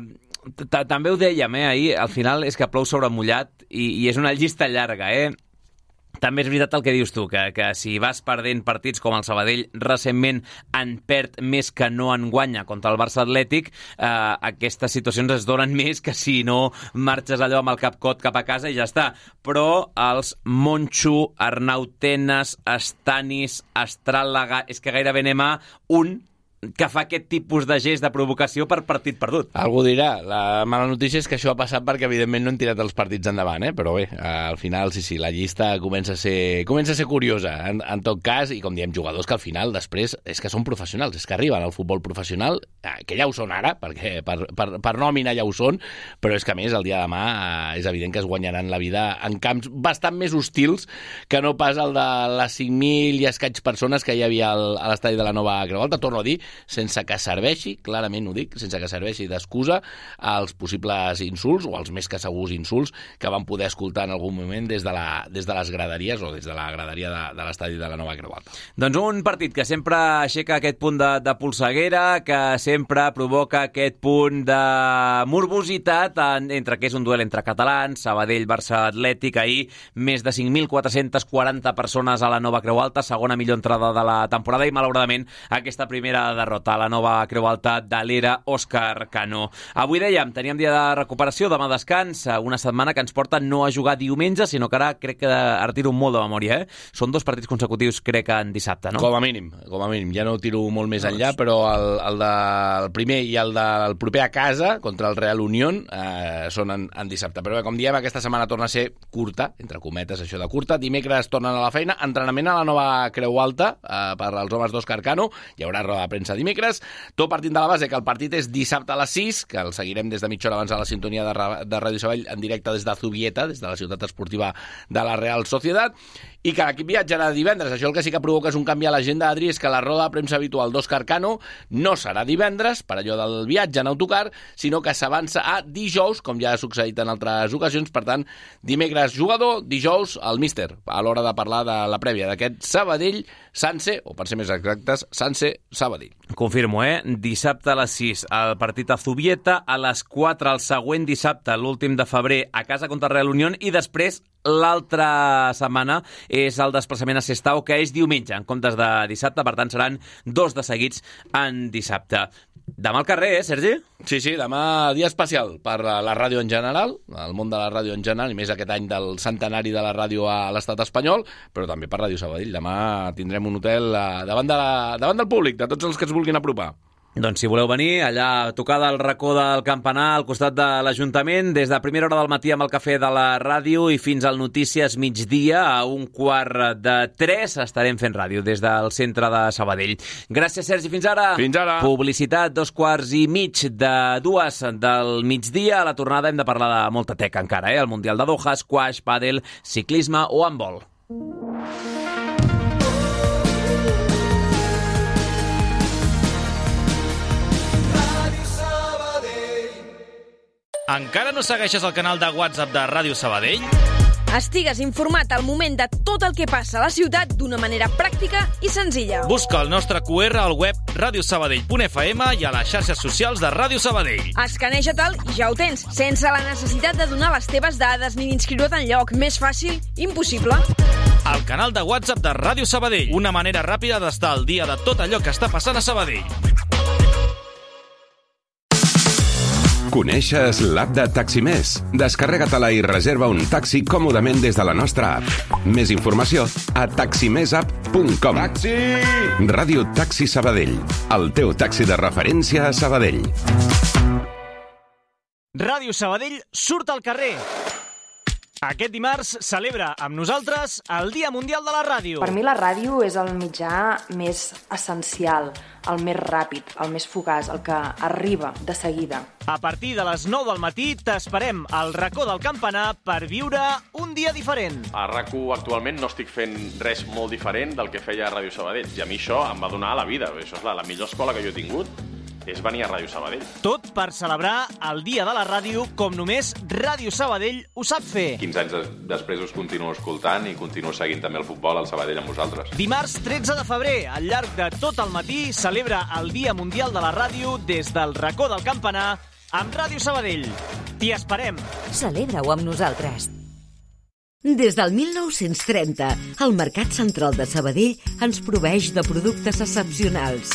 també ho dèiem, eh, ahir, al final és que plou sobre mullat i, i és una llista llarga, eh? També és veritat el que dius tu, que, que si vas perdent partits com el Sabadell recentment en perd més que no en guanya contra el Barça Atlètic, eh, aquestes situacions es donen més que si no marxes allò amb el capcot cap a casa i ja està. Però els Monxo, Arnau Tenes, Estanis, Astràlaga, és que gairebé anem a un que fa aquest tipus de gest de provocació per partit perdut. Algú dirà, la mala notícia és que això ha passat perquè evidentment no han tirat els partits endavant, eh? però bé, al final sí, sí, la llista comença a ser, comença a ser curiosa en, en tot cas, i com diem, jugadors que al final després és que són professionals, és que arriben al futbol professional, eh, que ja ho són ara, perquè per, per, per nòmina ja ho són, però és que més el dia de demà eh, és evident que es guanyaran la vida en camps bastant més hostils que no pas el de les 5.000 i escaig persones que hi havia al, a l'estadi de la Nova Creu Alta. Torno a dir, sense que serveixi, clarament ho dic, sense que serveixi d'excusa als possibles insults o als més que segurs insults que van poder escoltar en algun moment des de, la, des de les graderies o des de la graderia de, de l'estadi de la Nova Creu Alta. Doncs un partit que sempre aixeca aquest punt de, de polseguera, que sempre provoca aquest punt de morbositat en, entre que és un duel entre catalans, Sabadell-Barça Atlètic, ahir més de 5.440 persones a la Nova Creu Alta, segona millor entrada de la temporada i malauradament aquesta primera derrota a la nova Creu Alta de l'era Òscar Cano. Avui dèiem, teníem dia de recuperació, demà descans, una setmana que ens porta no a jugar diumenge, sinó que ara crec que ara tiro molt de memòria, eh? Són dos partits consecutius, crec que en dissabte, no? Com a mínim, com a mínim. Ja no tiro molt més enllà, però el, el, de, el primer i el del proper a casa, contra el Real Unión, eh, són en, en dissabte. Però bé, com diem, aquesta setmana torna a ser curta, entre cometes, això de curta. Dimecres tornen a la feina, entrenament a la nova Creu Alta eh, per als homes d'Òscar Cano. Hi haurà roda de premsa dimecres. Tot partint de la base que el partit és dissabte a les 6, que el seguirem des de mitja hora abans a la sintonia de, de Ràdio Sabell en directe des de Zubieta, des de la ciutat esportiva de la Real Societat, i que l'equip viatjarà divendres. Això el que sí que provoca és un canvi a l'agenda, Adri, és que la roda de premsa habitual d'Òscar Cano no serà divendres, per allò del viatge en autocar, sinó que s'avança a dijous, com ja ha succeït en altres ocasions. Per tant, dimecres jugador, dijous el míster, a l'hora de parlar de la prèvia d'aquest Sabadell Sanse, o per ser més exactes, Sanse Sabadell. Confirmo, eh? Dissabte a les 6 el partit a Zubieta, a les 4 el següent dissabte, l'últim de febrer, a casa contra Real Unión i després l'altra setmana és el desplaçament a Sestao, que és diumenge, en comptes de dissabte, per tant seran dos de seguits en dissabte. Demà al carrer, eh, Sergi? Sí, sí, demà dia especial per la ràdio en general, el món de la ràdio en general, i més aquest any del centenari de la ràdio a l'estat espanyol, però també per Ràdio Sabadell. Demà tindrem un hotel eh, davant, de la, davant del públic, de tots els que es vulguin apropar. Doncs si voleu venir, allà a tocar del racó del campanar al costat de l'Ajuntament, des de primera hora del matí amb el cafè de la ràdio i fins al Notícies migdia a un quart de tres estarem fent ràdio des del centre de Sabadell. Gràcies, Sergi. Fins ara. Fins ara. Publicitat, dos quarts i mig de dues del migdia. A la tornada hem de parlar de molta teca encara, eh? El Mundial de Doha, squash, pàdel, ciclisme o handbol. Encara no segueixes el canal de WhatsApp de Ràdio Sabadell? Estigues informat al moment de tot el que passa a la ciutat d'una manera pràctica i senzilla. Busca el nostre QR al web radiosabadell.fm i a les xarxes socials de Ràdio Sabadell. Escaneja-te'l i ja ho tens, sense la necessitat de donar les teves dades ni d'inscriure't en lloc. Més fàcil, impossible. El canal de WhatsApp de Ràdio Sabadell. Una manera ràpida d'estar al dia de tot allò que està passant a Sabadell. Coneixes l'app de Taximés? Descarrega-te-la i reserva un taxi còmodament des de la nostra app. Més informació a taximesapp.com. Taxi! Ràdio Taxi Sabadell. El teu taxi de referència a Sabadell. Ràdio Sabadell surt al carrer. Aquest dimarts celebra amb nosaltres el Dia Mundial de la Ràdio. Per mi la ràdio és el mitjà més essencial, el més ràpid, el més fugaç, el que arriba de seguida. A partir de les 9 del matí t'esperem al racó del campanar per viure un dia diferent. A rac actualment no estic fent res molt diferent del que feia a Ràdio Sabadell i a mi això em va donar la vida, això és la, la millor escola que jo he tingut és venir a Ràdio Sabadell. Tot per celebrar el Dia de la Ràdio com només Ràdio Sabadell ho sap fer. 15 anys des després us continuo escoltant i continuo seguint també el futbol al Sabadell amb vosaltres. Dimarts 13 de febrer, al llarg de tot el matí, celebra el Dia Mundial de la Ràdio des del racó del campanar amb Ràdio Sabadell. T'hi esperem. Celebra-ho amb nosaltres. Des del 1930, el Mercat Central de Sabadell ens proveeix de productes excepcionals.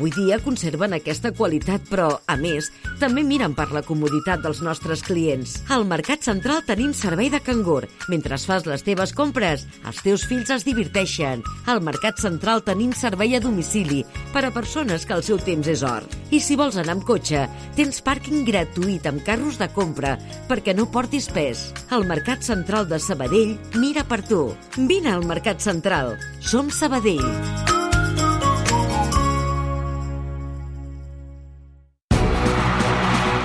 Avui dia conserven aquesta qualitat, però, a més, també miren per la comoditat dels nostres clients. Al Mercat Central tenim servei de cangur. Mentre fas les teves compres, els teus fills es diverteixen. Al Mercat Central tenim servei a domicili per a persones que el seu temps és or. I si vols anar amb cotxe, tens pàrquing gratuït amb carros de compra perquè no portis pes. El Mercat Central de Sabadell mira per tu. Vine al Mercat Central. Som Sabadell.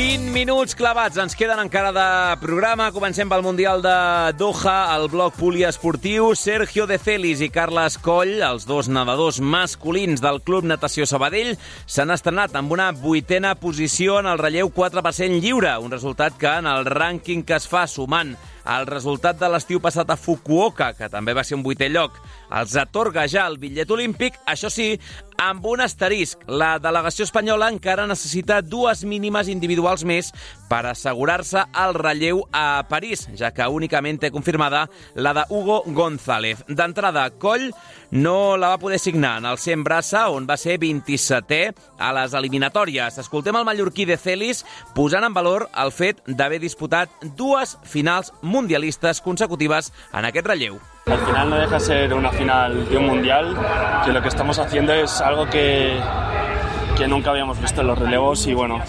Vint minuts clavats ens queden encara de programa. Comencem pel Mundial de Doha, el bloc poliesportiu. Sergio de Celis i Carles Coll, els dos nedadors masculins del Club Natació Sabadell, s'han estrenat amb una vuitena posició en el relleu 4% lliure, un resultat que en el rànquing que es fa sumant el resultat de l'estiu passat a Fukuoka, que també va ser un vuitè lloc, els atorga ja el bitllet olímpic, això sí, amb un asterisc. La delegació espanyola encara necessita dues mínimes individuals més per assegurar-se el relleu a París, ja que únicament té confirmada la de Hugo González. D'entrada, Coll no la va poder signar en el 100 braça, on va ser 27è a les eliminatòries. Escoltem el mallorquí de Celis posant en valor el fet d'haver disputat dues finals mundialistes consecutives en aquest relleu. Al final no deja ser una final de un mundial, que lo que estamos haciendo es algo que, que nunca habíamos visto en los relevos y bueno,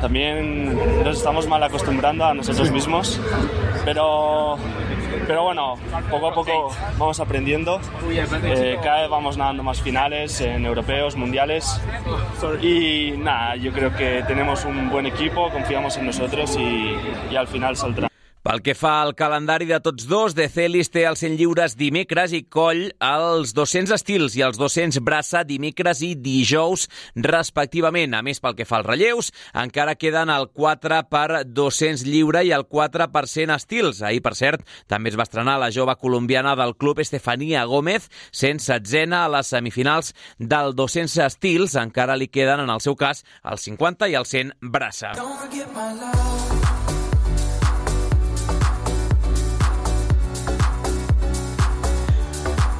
también nos estamos mal acostumbrando a nosotros mismos, pero, pero bueno, poco a poco vamos aprendiendo, eh, cada vez vamos nadando más finales en europeos, mundiales. Y nada, yo creo que tenemos un buen equipo, confiamos en nosotros y, y al final saldrá. Pel que fa al calendari de tots dos, De Celis té els 100 lliures dimecres i Coll els 200 estils i els 200 braça dimecres i dijous, respectivament. A més, pel que fa als relleus, encara queden el 4 per 200 lliure i el 4% estils. Ahir, per cert, també es va estrenar la jove colombiana del club Estefania Gómez, sent setzena a les semifinals del 200 estils. Encara li queden, en el seu cas, el 50 i el 100 braça.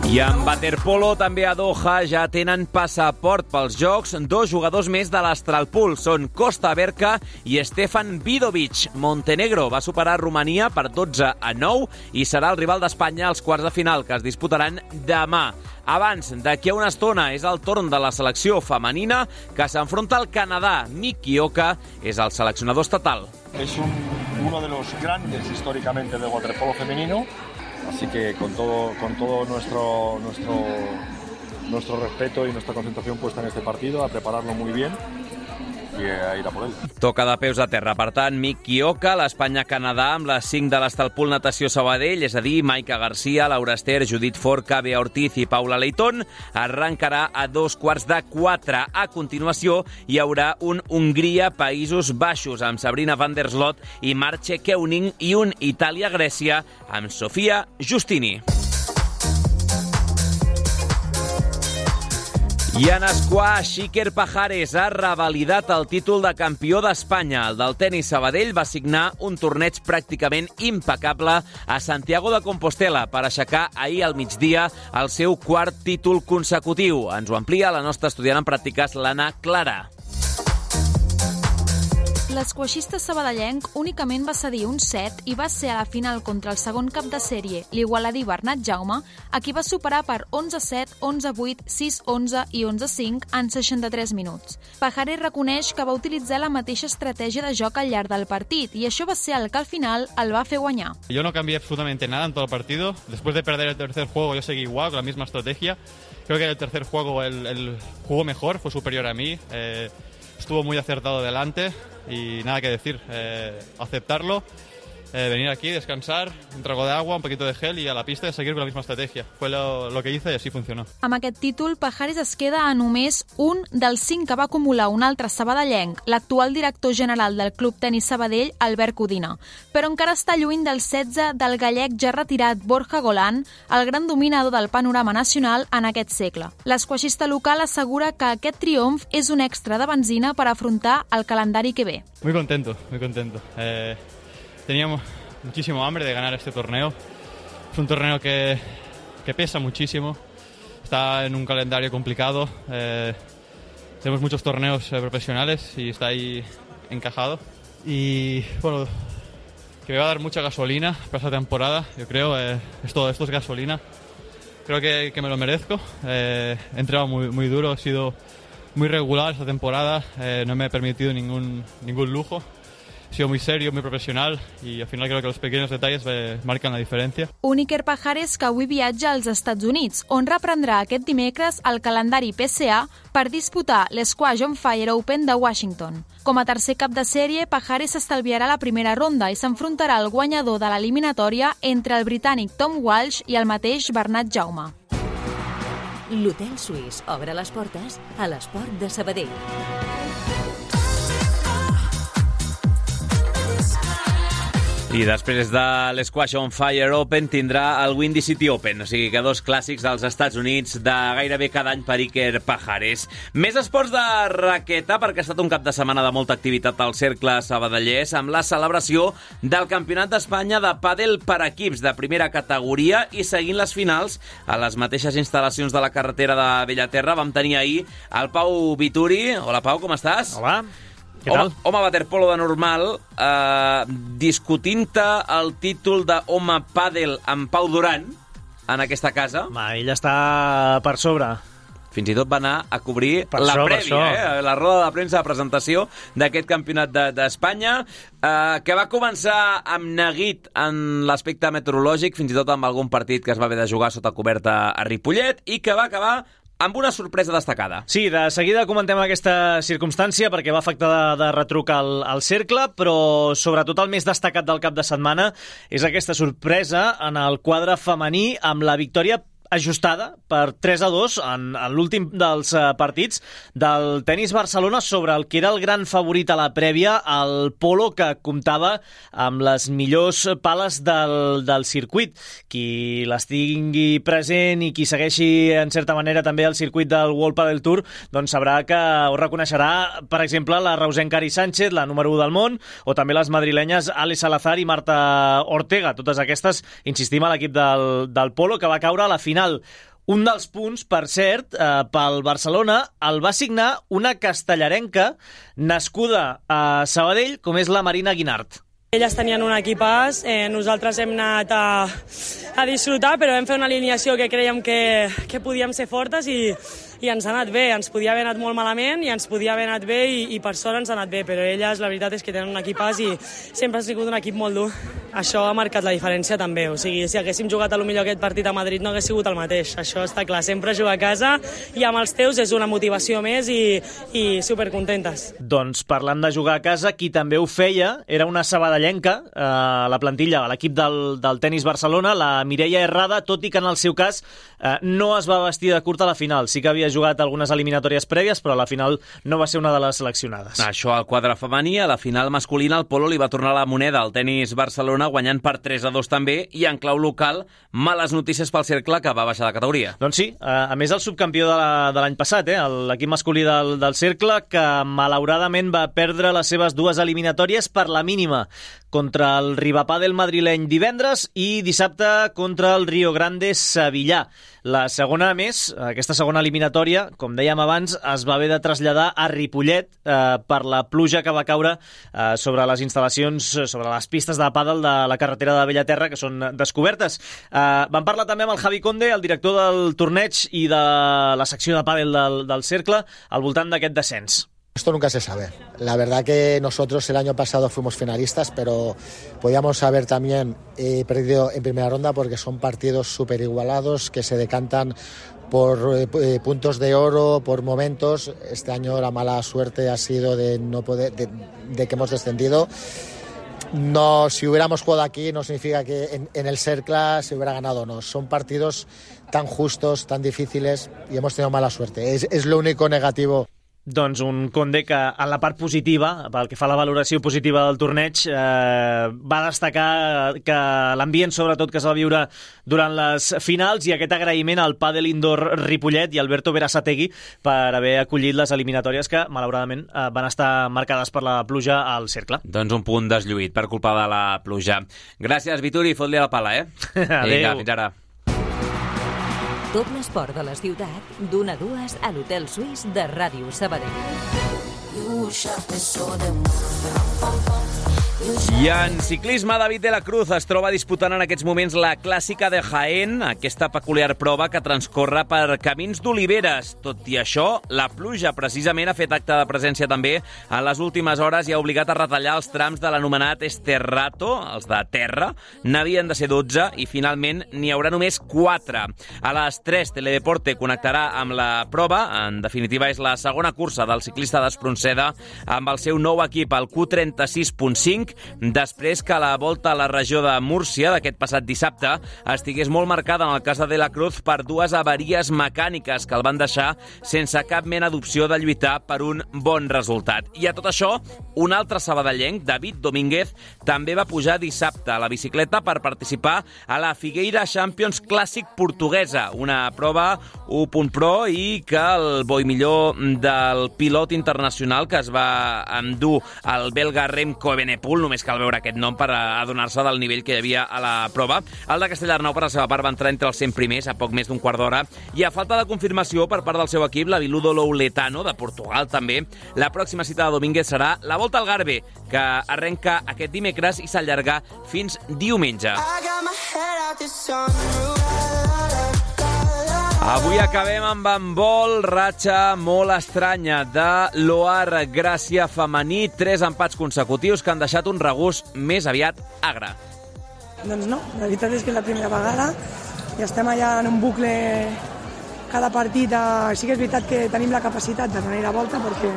I en waterpolo també a Doha ja tenen passaport pels Jocs dos jugadors més de l'Astralpool. Són Costa Berca i Stefan Vidovic. Montenegro va superar Romania per 12 a 9 i serà el rival d'Espanya als quarts de final que es disputaran demà. Abans, d'aquí a una estona, és el torn de la selecció femenina que s'enfronta al Canadà. Miki Oka és el seleccionador estatal. Es un, uno de los grandes históricamente del waterpolo femenino Así que con todo, con todo nuestro, nuestro, nuestro respeto y nuestra concentración puesta en este partido, a prepararlo muy bien i a ir a por ell. Toca de peus a terra. Per tant, Mick Kioka, l'Espanya-Canadà, amb les 5 de l'Estalpul Natació Sabadell, és a dir, Maica Garcia, Laura Ester, Judit Forca, Bea Ortiz i Paula Leitón, arrencarà a dos quarts de quatre. A continuació, hi haurà un Hongria-Països Baixos, amb Sabrina van der Slot i Marce Keuning, i un Itàlia-Grècia, amb Sofia Justini. I en esquash, Iker Pajares ha revalidat el títol de campió d'Espanya. El del tennis Sabadell va signar un torneig pràcticament impecable a Santiago de Compostela per aixecar ahir al migdia el seu quart títol consecutiu. Ens ho amplia la nostra estudiant en pràctiques, l'Anna Clara. L'esquaixista sabadellenc únicament va cedir un set i va ser a la final contra el segon cap de sèrie, l'igualadí Bernat Jaume, a qui va superar per 11-7, 11-8, 6-11 i 11-5 en 63 minuts. Pajares reconeix que va utilitzar la mateixa estratègia de joc al llarg del partit i això va ser el que al final el va fer guanyar. Yo no cambié absolutamente nada en todo el partido. Después de perder el tercer juego yo seguí igual, con la misma estrategia. Creo que el tercer juego el, el jugó mejor, fue superior a mí. eh, estuvo muy acertado delante y nada que decir. eh, aceptarlo, eh, venir aquí, descansar, un trago de agua, un poquito de gel y a la pista y seguir con la misma estrategia. Fue lo, lo que hice y así funcionó. Amb aquest títol, Pajares es queda a només un dels cinc que va acumular un altre sabadellenc, l'actual director general del Club Tenis Sabadell, Albert Codina. Però encara està lluny del 16 del gallec ja retirat Borja Golan, el gran dominador del panorama nacional en aquest segle. L'esquaixista local assegura que aquest triomf és un extra de benzina per afrontar el calendari que ve. Muy contento, muy contento. Eh, teníamos muchísimo hambre de ganar este torneo. Es un torneo que, que pesa muchísimo. Está en un calendario complicado. eh, tenemos muchos torneos eh, profesionales y está ahí encajado. Y bueno, que me va a dar mucha gasolina para esta temporada, yo creo. eh, esto, esto es gasolina. Creo que, que me lo merezco. Eh, he entrenado muy, muy duro, he sido muy regular esta temporada. eh, no me he permitido ningún, ningún lujo. He sido muy serio, muy profesional y al final creo que los pequeños detalles eh, marcan la diferencia. Un Iker Pajares que avui viatja als Estats Units, on reprendrà aquest dimecres el calendari PCA per disputar l'Squash on Fire Open de Washington. Com a tercer cap de sèrie, Pajares s'estalviarà la primera ronda i s'enfrontarà al guanyador de l'eliminatòria entre el britànic Tom Walsh i el mateix Bernat Jaume. L'Hotel Suís obre les portes a l'esport de Sabadell. I després de l'Squash on Fire Open tindrà el Windy City Open, o sigui que dos clàssics als Estats Units de gairebé cada any per Iker Pajares. Més esports de raqueta, perquè ha estat un cap de setmana de molta activitat al Cercle Sabadellers amb la celebració del Campionat d'Espanya de pàdel per equips de primera categoria i seguint les finals a les mateixes instal·lacions de la carretera de Bellaterra vam tenir ahir el Pau Vituri. Hola, Pau, com estàs? Hola. Què home, tal? home waterpolo de normal, eh, discutint-te el títol de home pàdel amb Pau Duran en aquesta casa. Ma, ell està per sobre. Fins i tot va anar a cobrir Per la això, prèvia, eh? la roda de premsa de presentació d'aquest campionat de- d'Espanya, eh, que va començar amb neguit en l'aspecte meteorològic, fins i tot amb algun partit que es va haver de jugar sota coberta a Ripollet, i que va acabar amb una sorpresa destacada. Sí, de seguida comentem aquesta circumstància perquè va afectar de, de retruc al, al cercle, però sobretot el més destacat del cap de setmana és aquesta sorpresa en el quadre femení amb la victòria ajustada per 3 a 2 en, en l'últim dels eh, partits del tenis Barcelona sobre el que era el gran favorit a la prèvia, el Polo, que comptava amb les millors pales del, del circuit. Qui les tingui present i qui segueixi en certa manera també el circuit del World Padel Tour, doncs sabrà que ho reconeixerà, per exemple, la Rausen Cari Sánchez, la número 1 del món, o també les madrilenyes Ale Salazar i Marta Ortega. Totes aquestes, insistim, a l'equip del, del Polo, que va caure a la final final. Un dels punts, per cert, eh, pel Barcelona, el va signar una castellarenca nascuda a Sabadell, com és la Marina Guinart. Elles tenien un equipàs, eh, nosaltres hem anat a, a disfrutar, però vam fer una alineació que creiem que, que podíem ser fortes i, i ens ha anat bé. Ens podia haver anat molt malament i ens podia haver anat bé i, i per sort ens ha anat bé, però elles la veritat és que tenen un equipàs i sempre ha sigut un equip molt dur. Això ha marcat la diferència també, o sigui, si haguéssim jugat a lo millor aquest partit a Madrid no hagués sigut el mateix, això està clar, sempre jugar a casa i amb els teus és una motivació més i, i supercontentes. Doncs parlant de jugar a casa, qui també ho feia era una sabadellenca, eh, la plantilla, l'equip del, del tennis Barcelona, la Mireia Herrada, tot i que en el seu cas eh, no es va vestir de curta a la final. Sí que havia jugat algunes eliminatòries prèvies, però a la final no va ser una de les seleccionades. Això al quadre femení, a la final masculina el Polo li va tornar la moneda al tennis Barcelona guanyant per 3 a 2 també i en clau local males notícies pel cercle que va baixar de categoria. Doncs sí, a més el subcampió de l'any passat, eh, l'equip masculí del, del cercle, que malauradament va perdre les seves dues eliminatòries per la mínima contra el Rivapadel madrileny divendres i dissabte contra el Rio Grande Sevillà. La segona, més, aquesta segona eliminatòria, com dèiem abans, es va haver de traslladar a Ripollet eh, per la pluja que va caure eh, sobre les instal·lacions, sobre les pistes de pàdel de la carretera de Bellaterra, que són descobertes. Eh, vam parlar també amb el Javi Conde, el director del torneig i de la secció de pàdel del, del Cercle, al voltant d'aquest descens. Esto nunca se sabe. La verdad que nosotros el año pasado fuimos finalistas, pero podíamos haber también eh, perdido en primera ronda porque son partidos súper igualados que se decantan por eh, puntos de oro, por momentos. Este año la mala suerte ha sido de que hemos descendido. No, si hubiéramos jugado aquí no significa que en, el Cercla se hubiera ganado no. Son partidos tan justos, tan difíciles y hemos tenido mala suerte. Es lo único negativo. Doncs un Conde que, en la part positiva, pel que fa a la valoració positiva del torneig, eh, va destacar que l'ambient, sobretot, que es va viure durant les finals i aquest agraïment al Padel Indoor Ripollet i Alberto Berasategui per haver acollit les eliminatòries que, malauradament, eh, van estar marcades per la pluja al cercle. Doncs un punt deslluït per culpa de la pluja. Gràcies, Vituri, fot-li la pala, eh? Adéu. Vinga, fins ara. Tot l'esport de la ciutat, d'una a dues a l'Hotel Suís de Ràdio Sabadell. I en ciclisme, David de la Cruz es troba disputant en aquests moments la clàssica de Jaén, aquesta peculiar prova que transcorre per camins d'oliveres. Tot i això, la pluja precisament ha fet acte de presència també en les últimes hores i ha obligat a retallar els trams de l'anomenat Esterrato, els de terra. N'havien de ser 12 i finalment n'hi haurà només 4. A les 3, Teledeporte connectarà amb la prova. En definitiva, és la segona cursa del ciclista d'Espronceda amb el seu nou equip, el Q36.5, després que la volta a la regió de Múrcia d'aquest passat dissabte estigués molt marcada en el cas de De la Cruz per dues avaries mecàniques que el van deixar sense cap mena d'opció de lluitar per un bon resultat. I a tot això, un altre sabadellenc, David Domínguez, també va pujar dissabte a la bicicleta per participar a la Figueira Champions Clàssic portuguesa, una prova 1.pro i que el boi millor del pilot internacional que es va endur el belga Remco Evenepoel, només cal veure aquest nom per adonar-se del nivell que hi havia a la prova. El de Castellarnau, per la seva part, va entrar entre els 100 primers a poc més d'un quart d'hora i a falta de confirmació per part del seu equip, la Viludo Louletano, de Portugal també, la pròxima cita de Domínguez serà la Volta al Garbe, que arrenca aquest dimecres i s'allarga fins diumenge. Avui acabem amb handbol, ratxa molt estranya de l'Oar Gràcia femení, tres empats consecutius que han deixat un regust més aviat agre. Doncs no, la veritat és que és la primera vegada i estem allà en un bucle cada partit. Sí que és veritat que tenim la capacitat de donar la volta perquè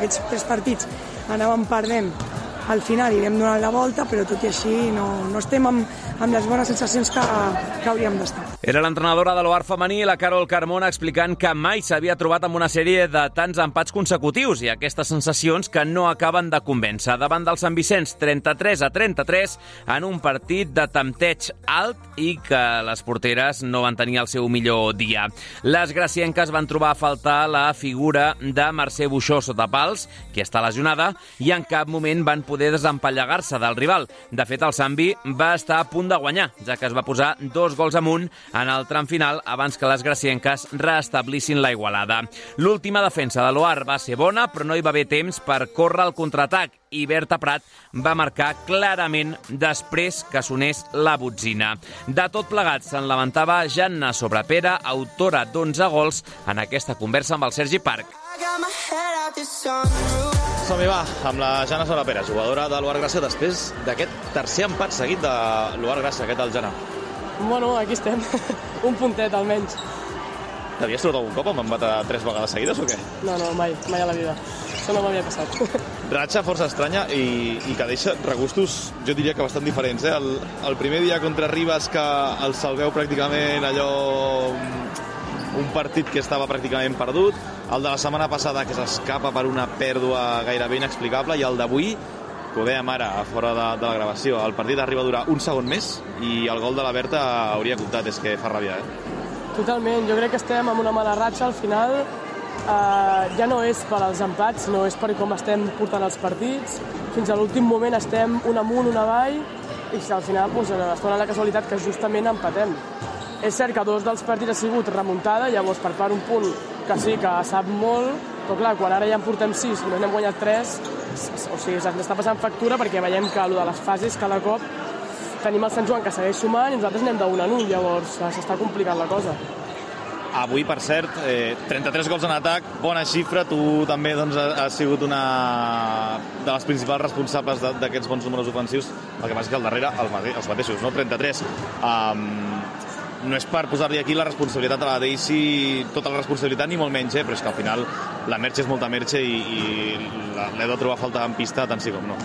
aquests tres partits anàvem perdent al final i vam donar la volta, però tot i així no, no estem amb, amb les bones sensacions que, que hauríem d'estar. Era l'entrenadora de l'Oar femení, la Carol Carmona, explicant que mai s'havia trobat amb una sèrie de tants empats consecutius i aquestes sensacions que no acaben de convèncer. Davant del Sant Vicenç, 33 a 33, en un partit de tempteig alt i que les porteres no van tenir el seu millor dia. Les gracienques van trobar a faltar la figura de Mercè Buixó sota pals, que està lesionada, i en cap moment van poder desempallegar-se del rival. De fet, el Sambi va estar a punt de guanyar, ja que es va posar dos gols amunt en el tram final abans que les gracienques reestablissin la igualada. L'última defensa de l'Oar va ser bona, però no hi va haver temps per córrer el contraatac i Berta Prat va marcar clarament després que sonés la botzina. De tot plegat se'n lamentava Janna Sobrepera, autora d'11 gols en aquesta conversa amb el Sergi Parc. Som-hi va, amb la Jana Solapera, jugadora de l'Uar Gràcia, després d'aquest tercer empat seguit de l'Uar Gràcia. Què tal, Jana? Bueno, aquí estem. un puntet, almenys. T'havies trobat algun cop amb empat a tres vegades seguides o què? No, no, mai, mai a la vida. Això no m'havia passat. Ratxa força estranya i, i que deixa regustos, jo diria que bastant diferents. Eh? El, el primer dia contra Ribas que el salveu pràcticament allò un partit que estava pràcticament perdut, el de la setmana passada que s'escapa per una pèrdua gairebé inexplicable i el d'avui que ho dèiem ara, a fora de, de la gravació, el partit arriba a durar un segon més i el gol de la Berta hauria comptat, és que fa ràbia, eh? Totalment, jo crec que estem amb una mala ratxa al final Uh, ja no és per als empats, no és per com estem portant els partits. Fins a l'últim moment estem un amunt, un avall, i al final doncs, es dona la casualitat que justament empatem. És cert que dos dels partits ha sigut remuntada, llavors per part un punt que sí que sap molt, però clar, quan ara ja en portem sis i no n'hem guanyat tres, o sigui, ens està passant factura perquè veiem que allò de les fases cada cop tenim el Sant Joan que segueix sumant i nosaltres anem d'un en un, llavors s'està complicant la cosa. Avui, per cert, eh, 33 gols en atac, bona xifra. Tu també doncs, has sigut una de les principals responsables d'aquests bons números ofensius. El que passa és que al darrere el, els mateixos, no? 33. Um, no és per posar-li aquí la responsabilitat a la Daisy, tota la responsabilitat, ni molt menys, eh? però és que al final la Merche és molta Merche i, i l'he de trobar falta en pista tant sí com no.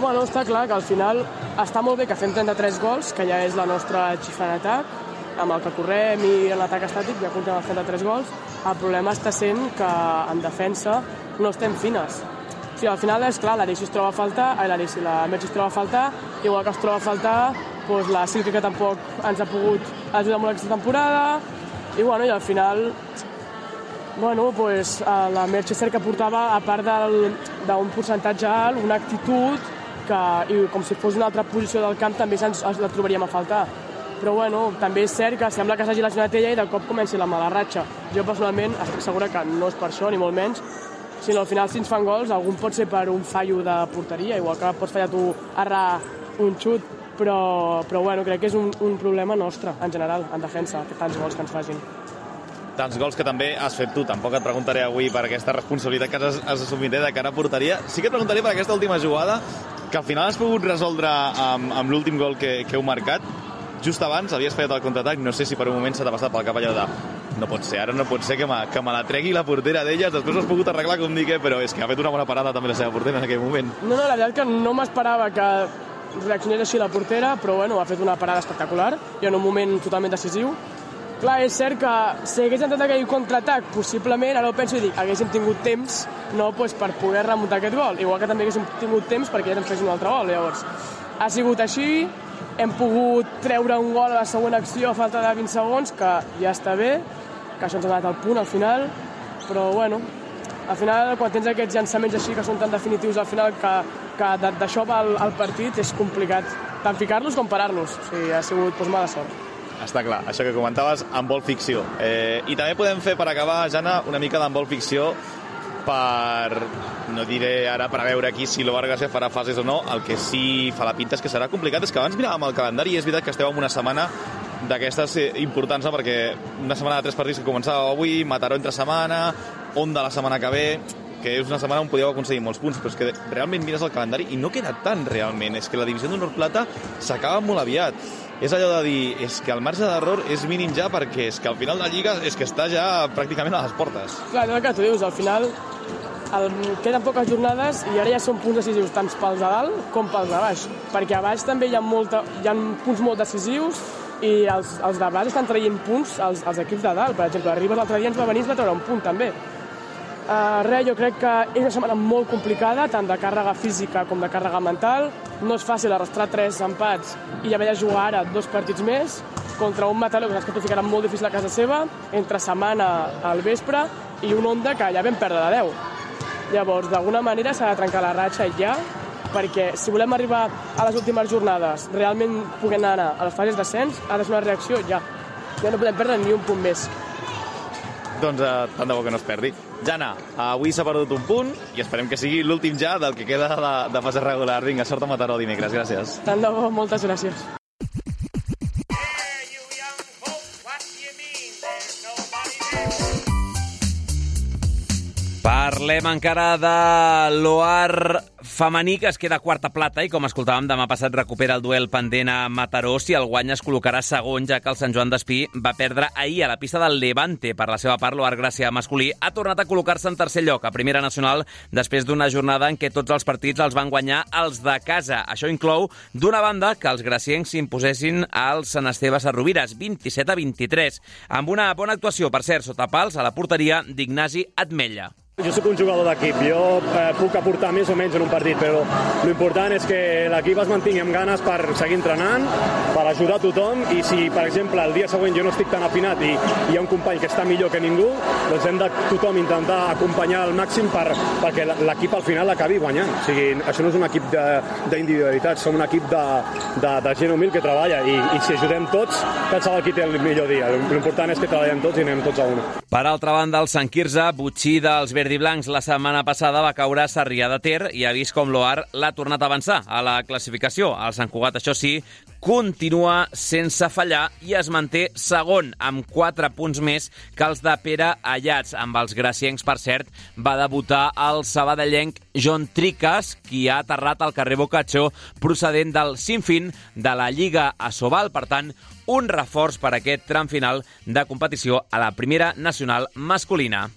Bueno, està clar que al final està molt bé que fem 33 gols, que ja és la nostra xifra en atac, amb el que correm i l'atac estàtic ja comptem els 33 gols. El problema està sent que en defensa no estem fines. O sigui, al final és clar, l'Arixi es troba a faltar, ai, l'Arixi, la Metge es troba a faltar, igual que es troba a faltar doncs, la Silke que tampoc ens ha pogut ajudar molt aquesta temporada, i bueno, i al final bueno, pues, la Merche cert que portava, a part d'un percentatge alt, una actitud que, i com si fos una altra posició del camp, també ens, la trobaríem a faltar. Però bueno, també és cert que sembla que s'hagi lesionat ella i de cop comenci la mala ratxa. Jo personalment estic segura que no és per això, ni molt menys, sinó al final si ens fan gols algun pot ser per un fallo de porteria, igual que pots fallar tu errar un xut, però, però bueno, crec que és un, un problema nostre, en general, en defensa, que tants gols que ens facin tants gols que també has fet tu. Tampoc et preguntaré avui per aquesta responsabilitat que has, has assumit eh, de cara a porteria. Sí que et preguntaré per aquesta última jugada, que al final has pogut resoldre amb, amb l'últim gol que, que heu marcat just abans havies fallat el contraatac, no sé si per un moment se t'ha passat pel cap allò de no pot ser, ara no pot ser que, me, que me la tregui la portera d'elles, després has pogut arreglar com dic, eh, però és que ha fet una bona parada també la seva portera en aquell moment. No, no, la veritat que no m'esperava que reaccionés així la portera, però bueno, ha fet una parada espectacular i en un moment totalment decisiu. Clar, és cert que si hagués entrat aquell contraatac, possiblement, ara ho penso i dic, haguéssim tingut temps no, pues, per poder remuntar aquest gol. Igual que també haguéssim tingut temps perquè ja ens fessin un altre gol. Llavors, ha sigut així, hem pogut treure un gol a la segona acció a falta de 20 segons, que ja està bé, que això ens ha donat el punt al final, però bueno, al final quan tens aquests llançaments així que són tan definitius al final que, que d'això va el partit és complicat tant ficar-los com parar-los, o sigui, ha sigut doncs, mala sort. Està clar, això que comentaves, vol ficció. Eh, I també podem fer, per acabar, Jana, una mica vol ficció per, no diré ara per veure aquí si lo Vargas farà fases o no, el que sí fa la pinta és que serà complicat, és que abans miràvem el calendari i és veritat que esteu en una setmana d'aquestes eh, importants, no? perquè una setmana de tres partits que començava avui, Mataró entre setmana, Onda la setmana que ve, que és una setmana on podíeu aconseguir molts punts, però és que realment mires el calendari i no queda tant realment, és que la divisió d'honor plata s'acaba molt aviat. És allò de dir, és que el marge d'error és mínim ja perquè és que al final de la Lliga és que està ja pràcticament a les portes. Clar, no que tu dius, al final el, queden poques jornades i ara ja són punts decisius tant pels de dalt com pels de baix, perquè a baix també hi ha, molta, hi ha punts molt decisius i els, els de baix estan traient punts als, als equips de dalt. Per exemple, Ribas l'altre dia ens va venir i va treure un punt també. Uh, res, jo crec que és una setmana molt complicada, tant de càrrega física com de càrrega mental. No és fàcil arrastrar tres empats i haver de jugar ara dos partits més contra un Mataró que que t'ho ficarà molt difícil a casa seva, entre setmana al vespre, i un Onda que ja vam perdre de 10. Llavors, d'alguna manera s'ha de trencar la ratxa ja, perquè si volem arribar a les últimes jornades, realment puguem anar a les fases d'ascens, ha de ser una reacció ja. Ja no podem perdre ni un punt més. Doncs eh, tant de bo que no es perdi. Jana, avui s'ha perdut un punt i esperem que sigui l'últim ja del que queda de, de fase regular. Vinga, sort a Mataró dimecres. Gràcies. Tant de bo, moltes gràcies. Parlem encara de l'OAR femení, que es queda quarta plata i, com escoltàvem, demà passat recupera el duel pendent a Mataró. Si el guany es col·locarà segon, ja que el Sant Joan d'Espí va perdre ahir a la pista del Levante. Per la seva part, l'OAR Gràcia masculí ha tornat a col·locar-se en tercer lloc a Primera Nacional després d'una jornada en què tots els partits els van guanyar els de casa. Això inclou, d'una banda, que els graciencs s'imposessin als Sant Esteve Sarrovires, 27 a 23, amb una bona actuació, per cert, sota pals a la porteria d'Ignasi Atmella Jo sóc un jugador d'equip, jo eh, puc aportar més o menys en un partit, però l'important és que l'equip es mantingui amb ganes per seguir entrenant, per ajudar tothom, i si, per exemple, el dia següent jo no estic tan afinat i hi ha un company que està millor que ningú, doncs hem de tothom intentar acompanyar al màxim per, perquè l'equip al final acabi guanyant. O sigui, això no és un equip d'individualitat, som un equip de, de, de gent humil que treballa, i, i si ajudem tots, qualsevol qui té el millor dia. L'important és que treballem tots i anem tots a una. Per altra banda, el Sant Quirze, butxí dels verds blancs la setmana passada va caure a Sarrià de Ter i ha vist com l'Oar l'ha tornat a avançar a la classificació. El Sant Cugat, això sí, continua sense fallar i es manté segon, amb 4 punts més que els de Pere Allats. Amb els graciencs, per cert, va debutar el sabadellenc John Tricas, qui ha aterrat al carrer Bocatxó procedent del Sinfín de la Lliga Asobal. Per tant, un reforç per aquest tram final de competició a la primera nacional masculina.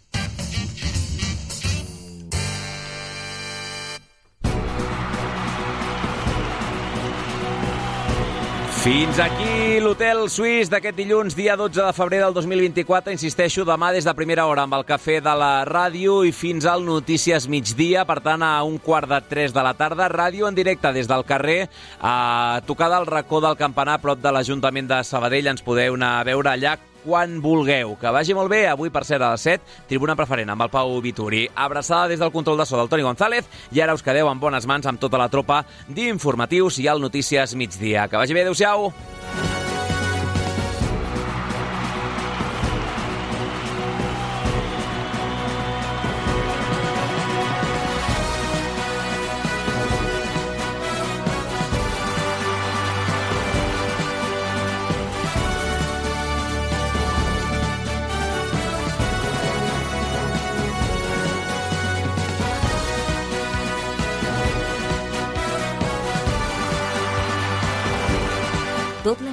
Fins aquí l'hotel suís d'aquest dilluns, dia 12 de febrer del 2024. Insisteixo, demà des de primera hora amb el cafè de la ràdio i fins al Notícies migdia. Per tant, a un quart de tres de la tarda, ràdio en directe des del carrer, a tocar del racó del campanar, prop de l'Ajuntament de Sabadell. Ens podeu anar a veure allà quan vulgueu. Que vagi molt bé. Avui, per ser a les 7, tribuna preferent amb el Pau Vituri. Abraçada des del control de so del Toni González i ara us quedeu en bones mans amb tota la tropa d'informatius i al Notícies migdia. Que vagi bé. Adéu-siau.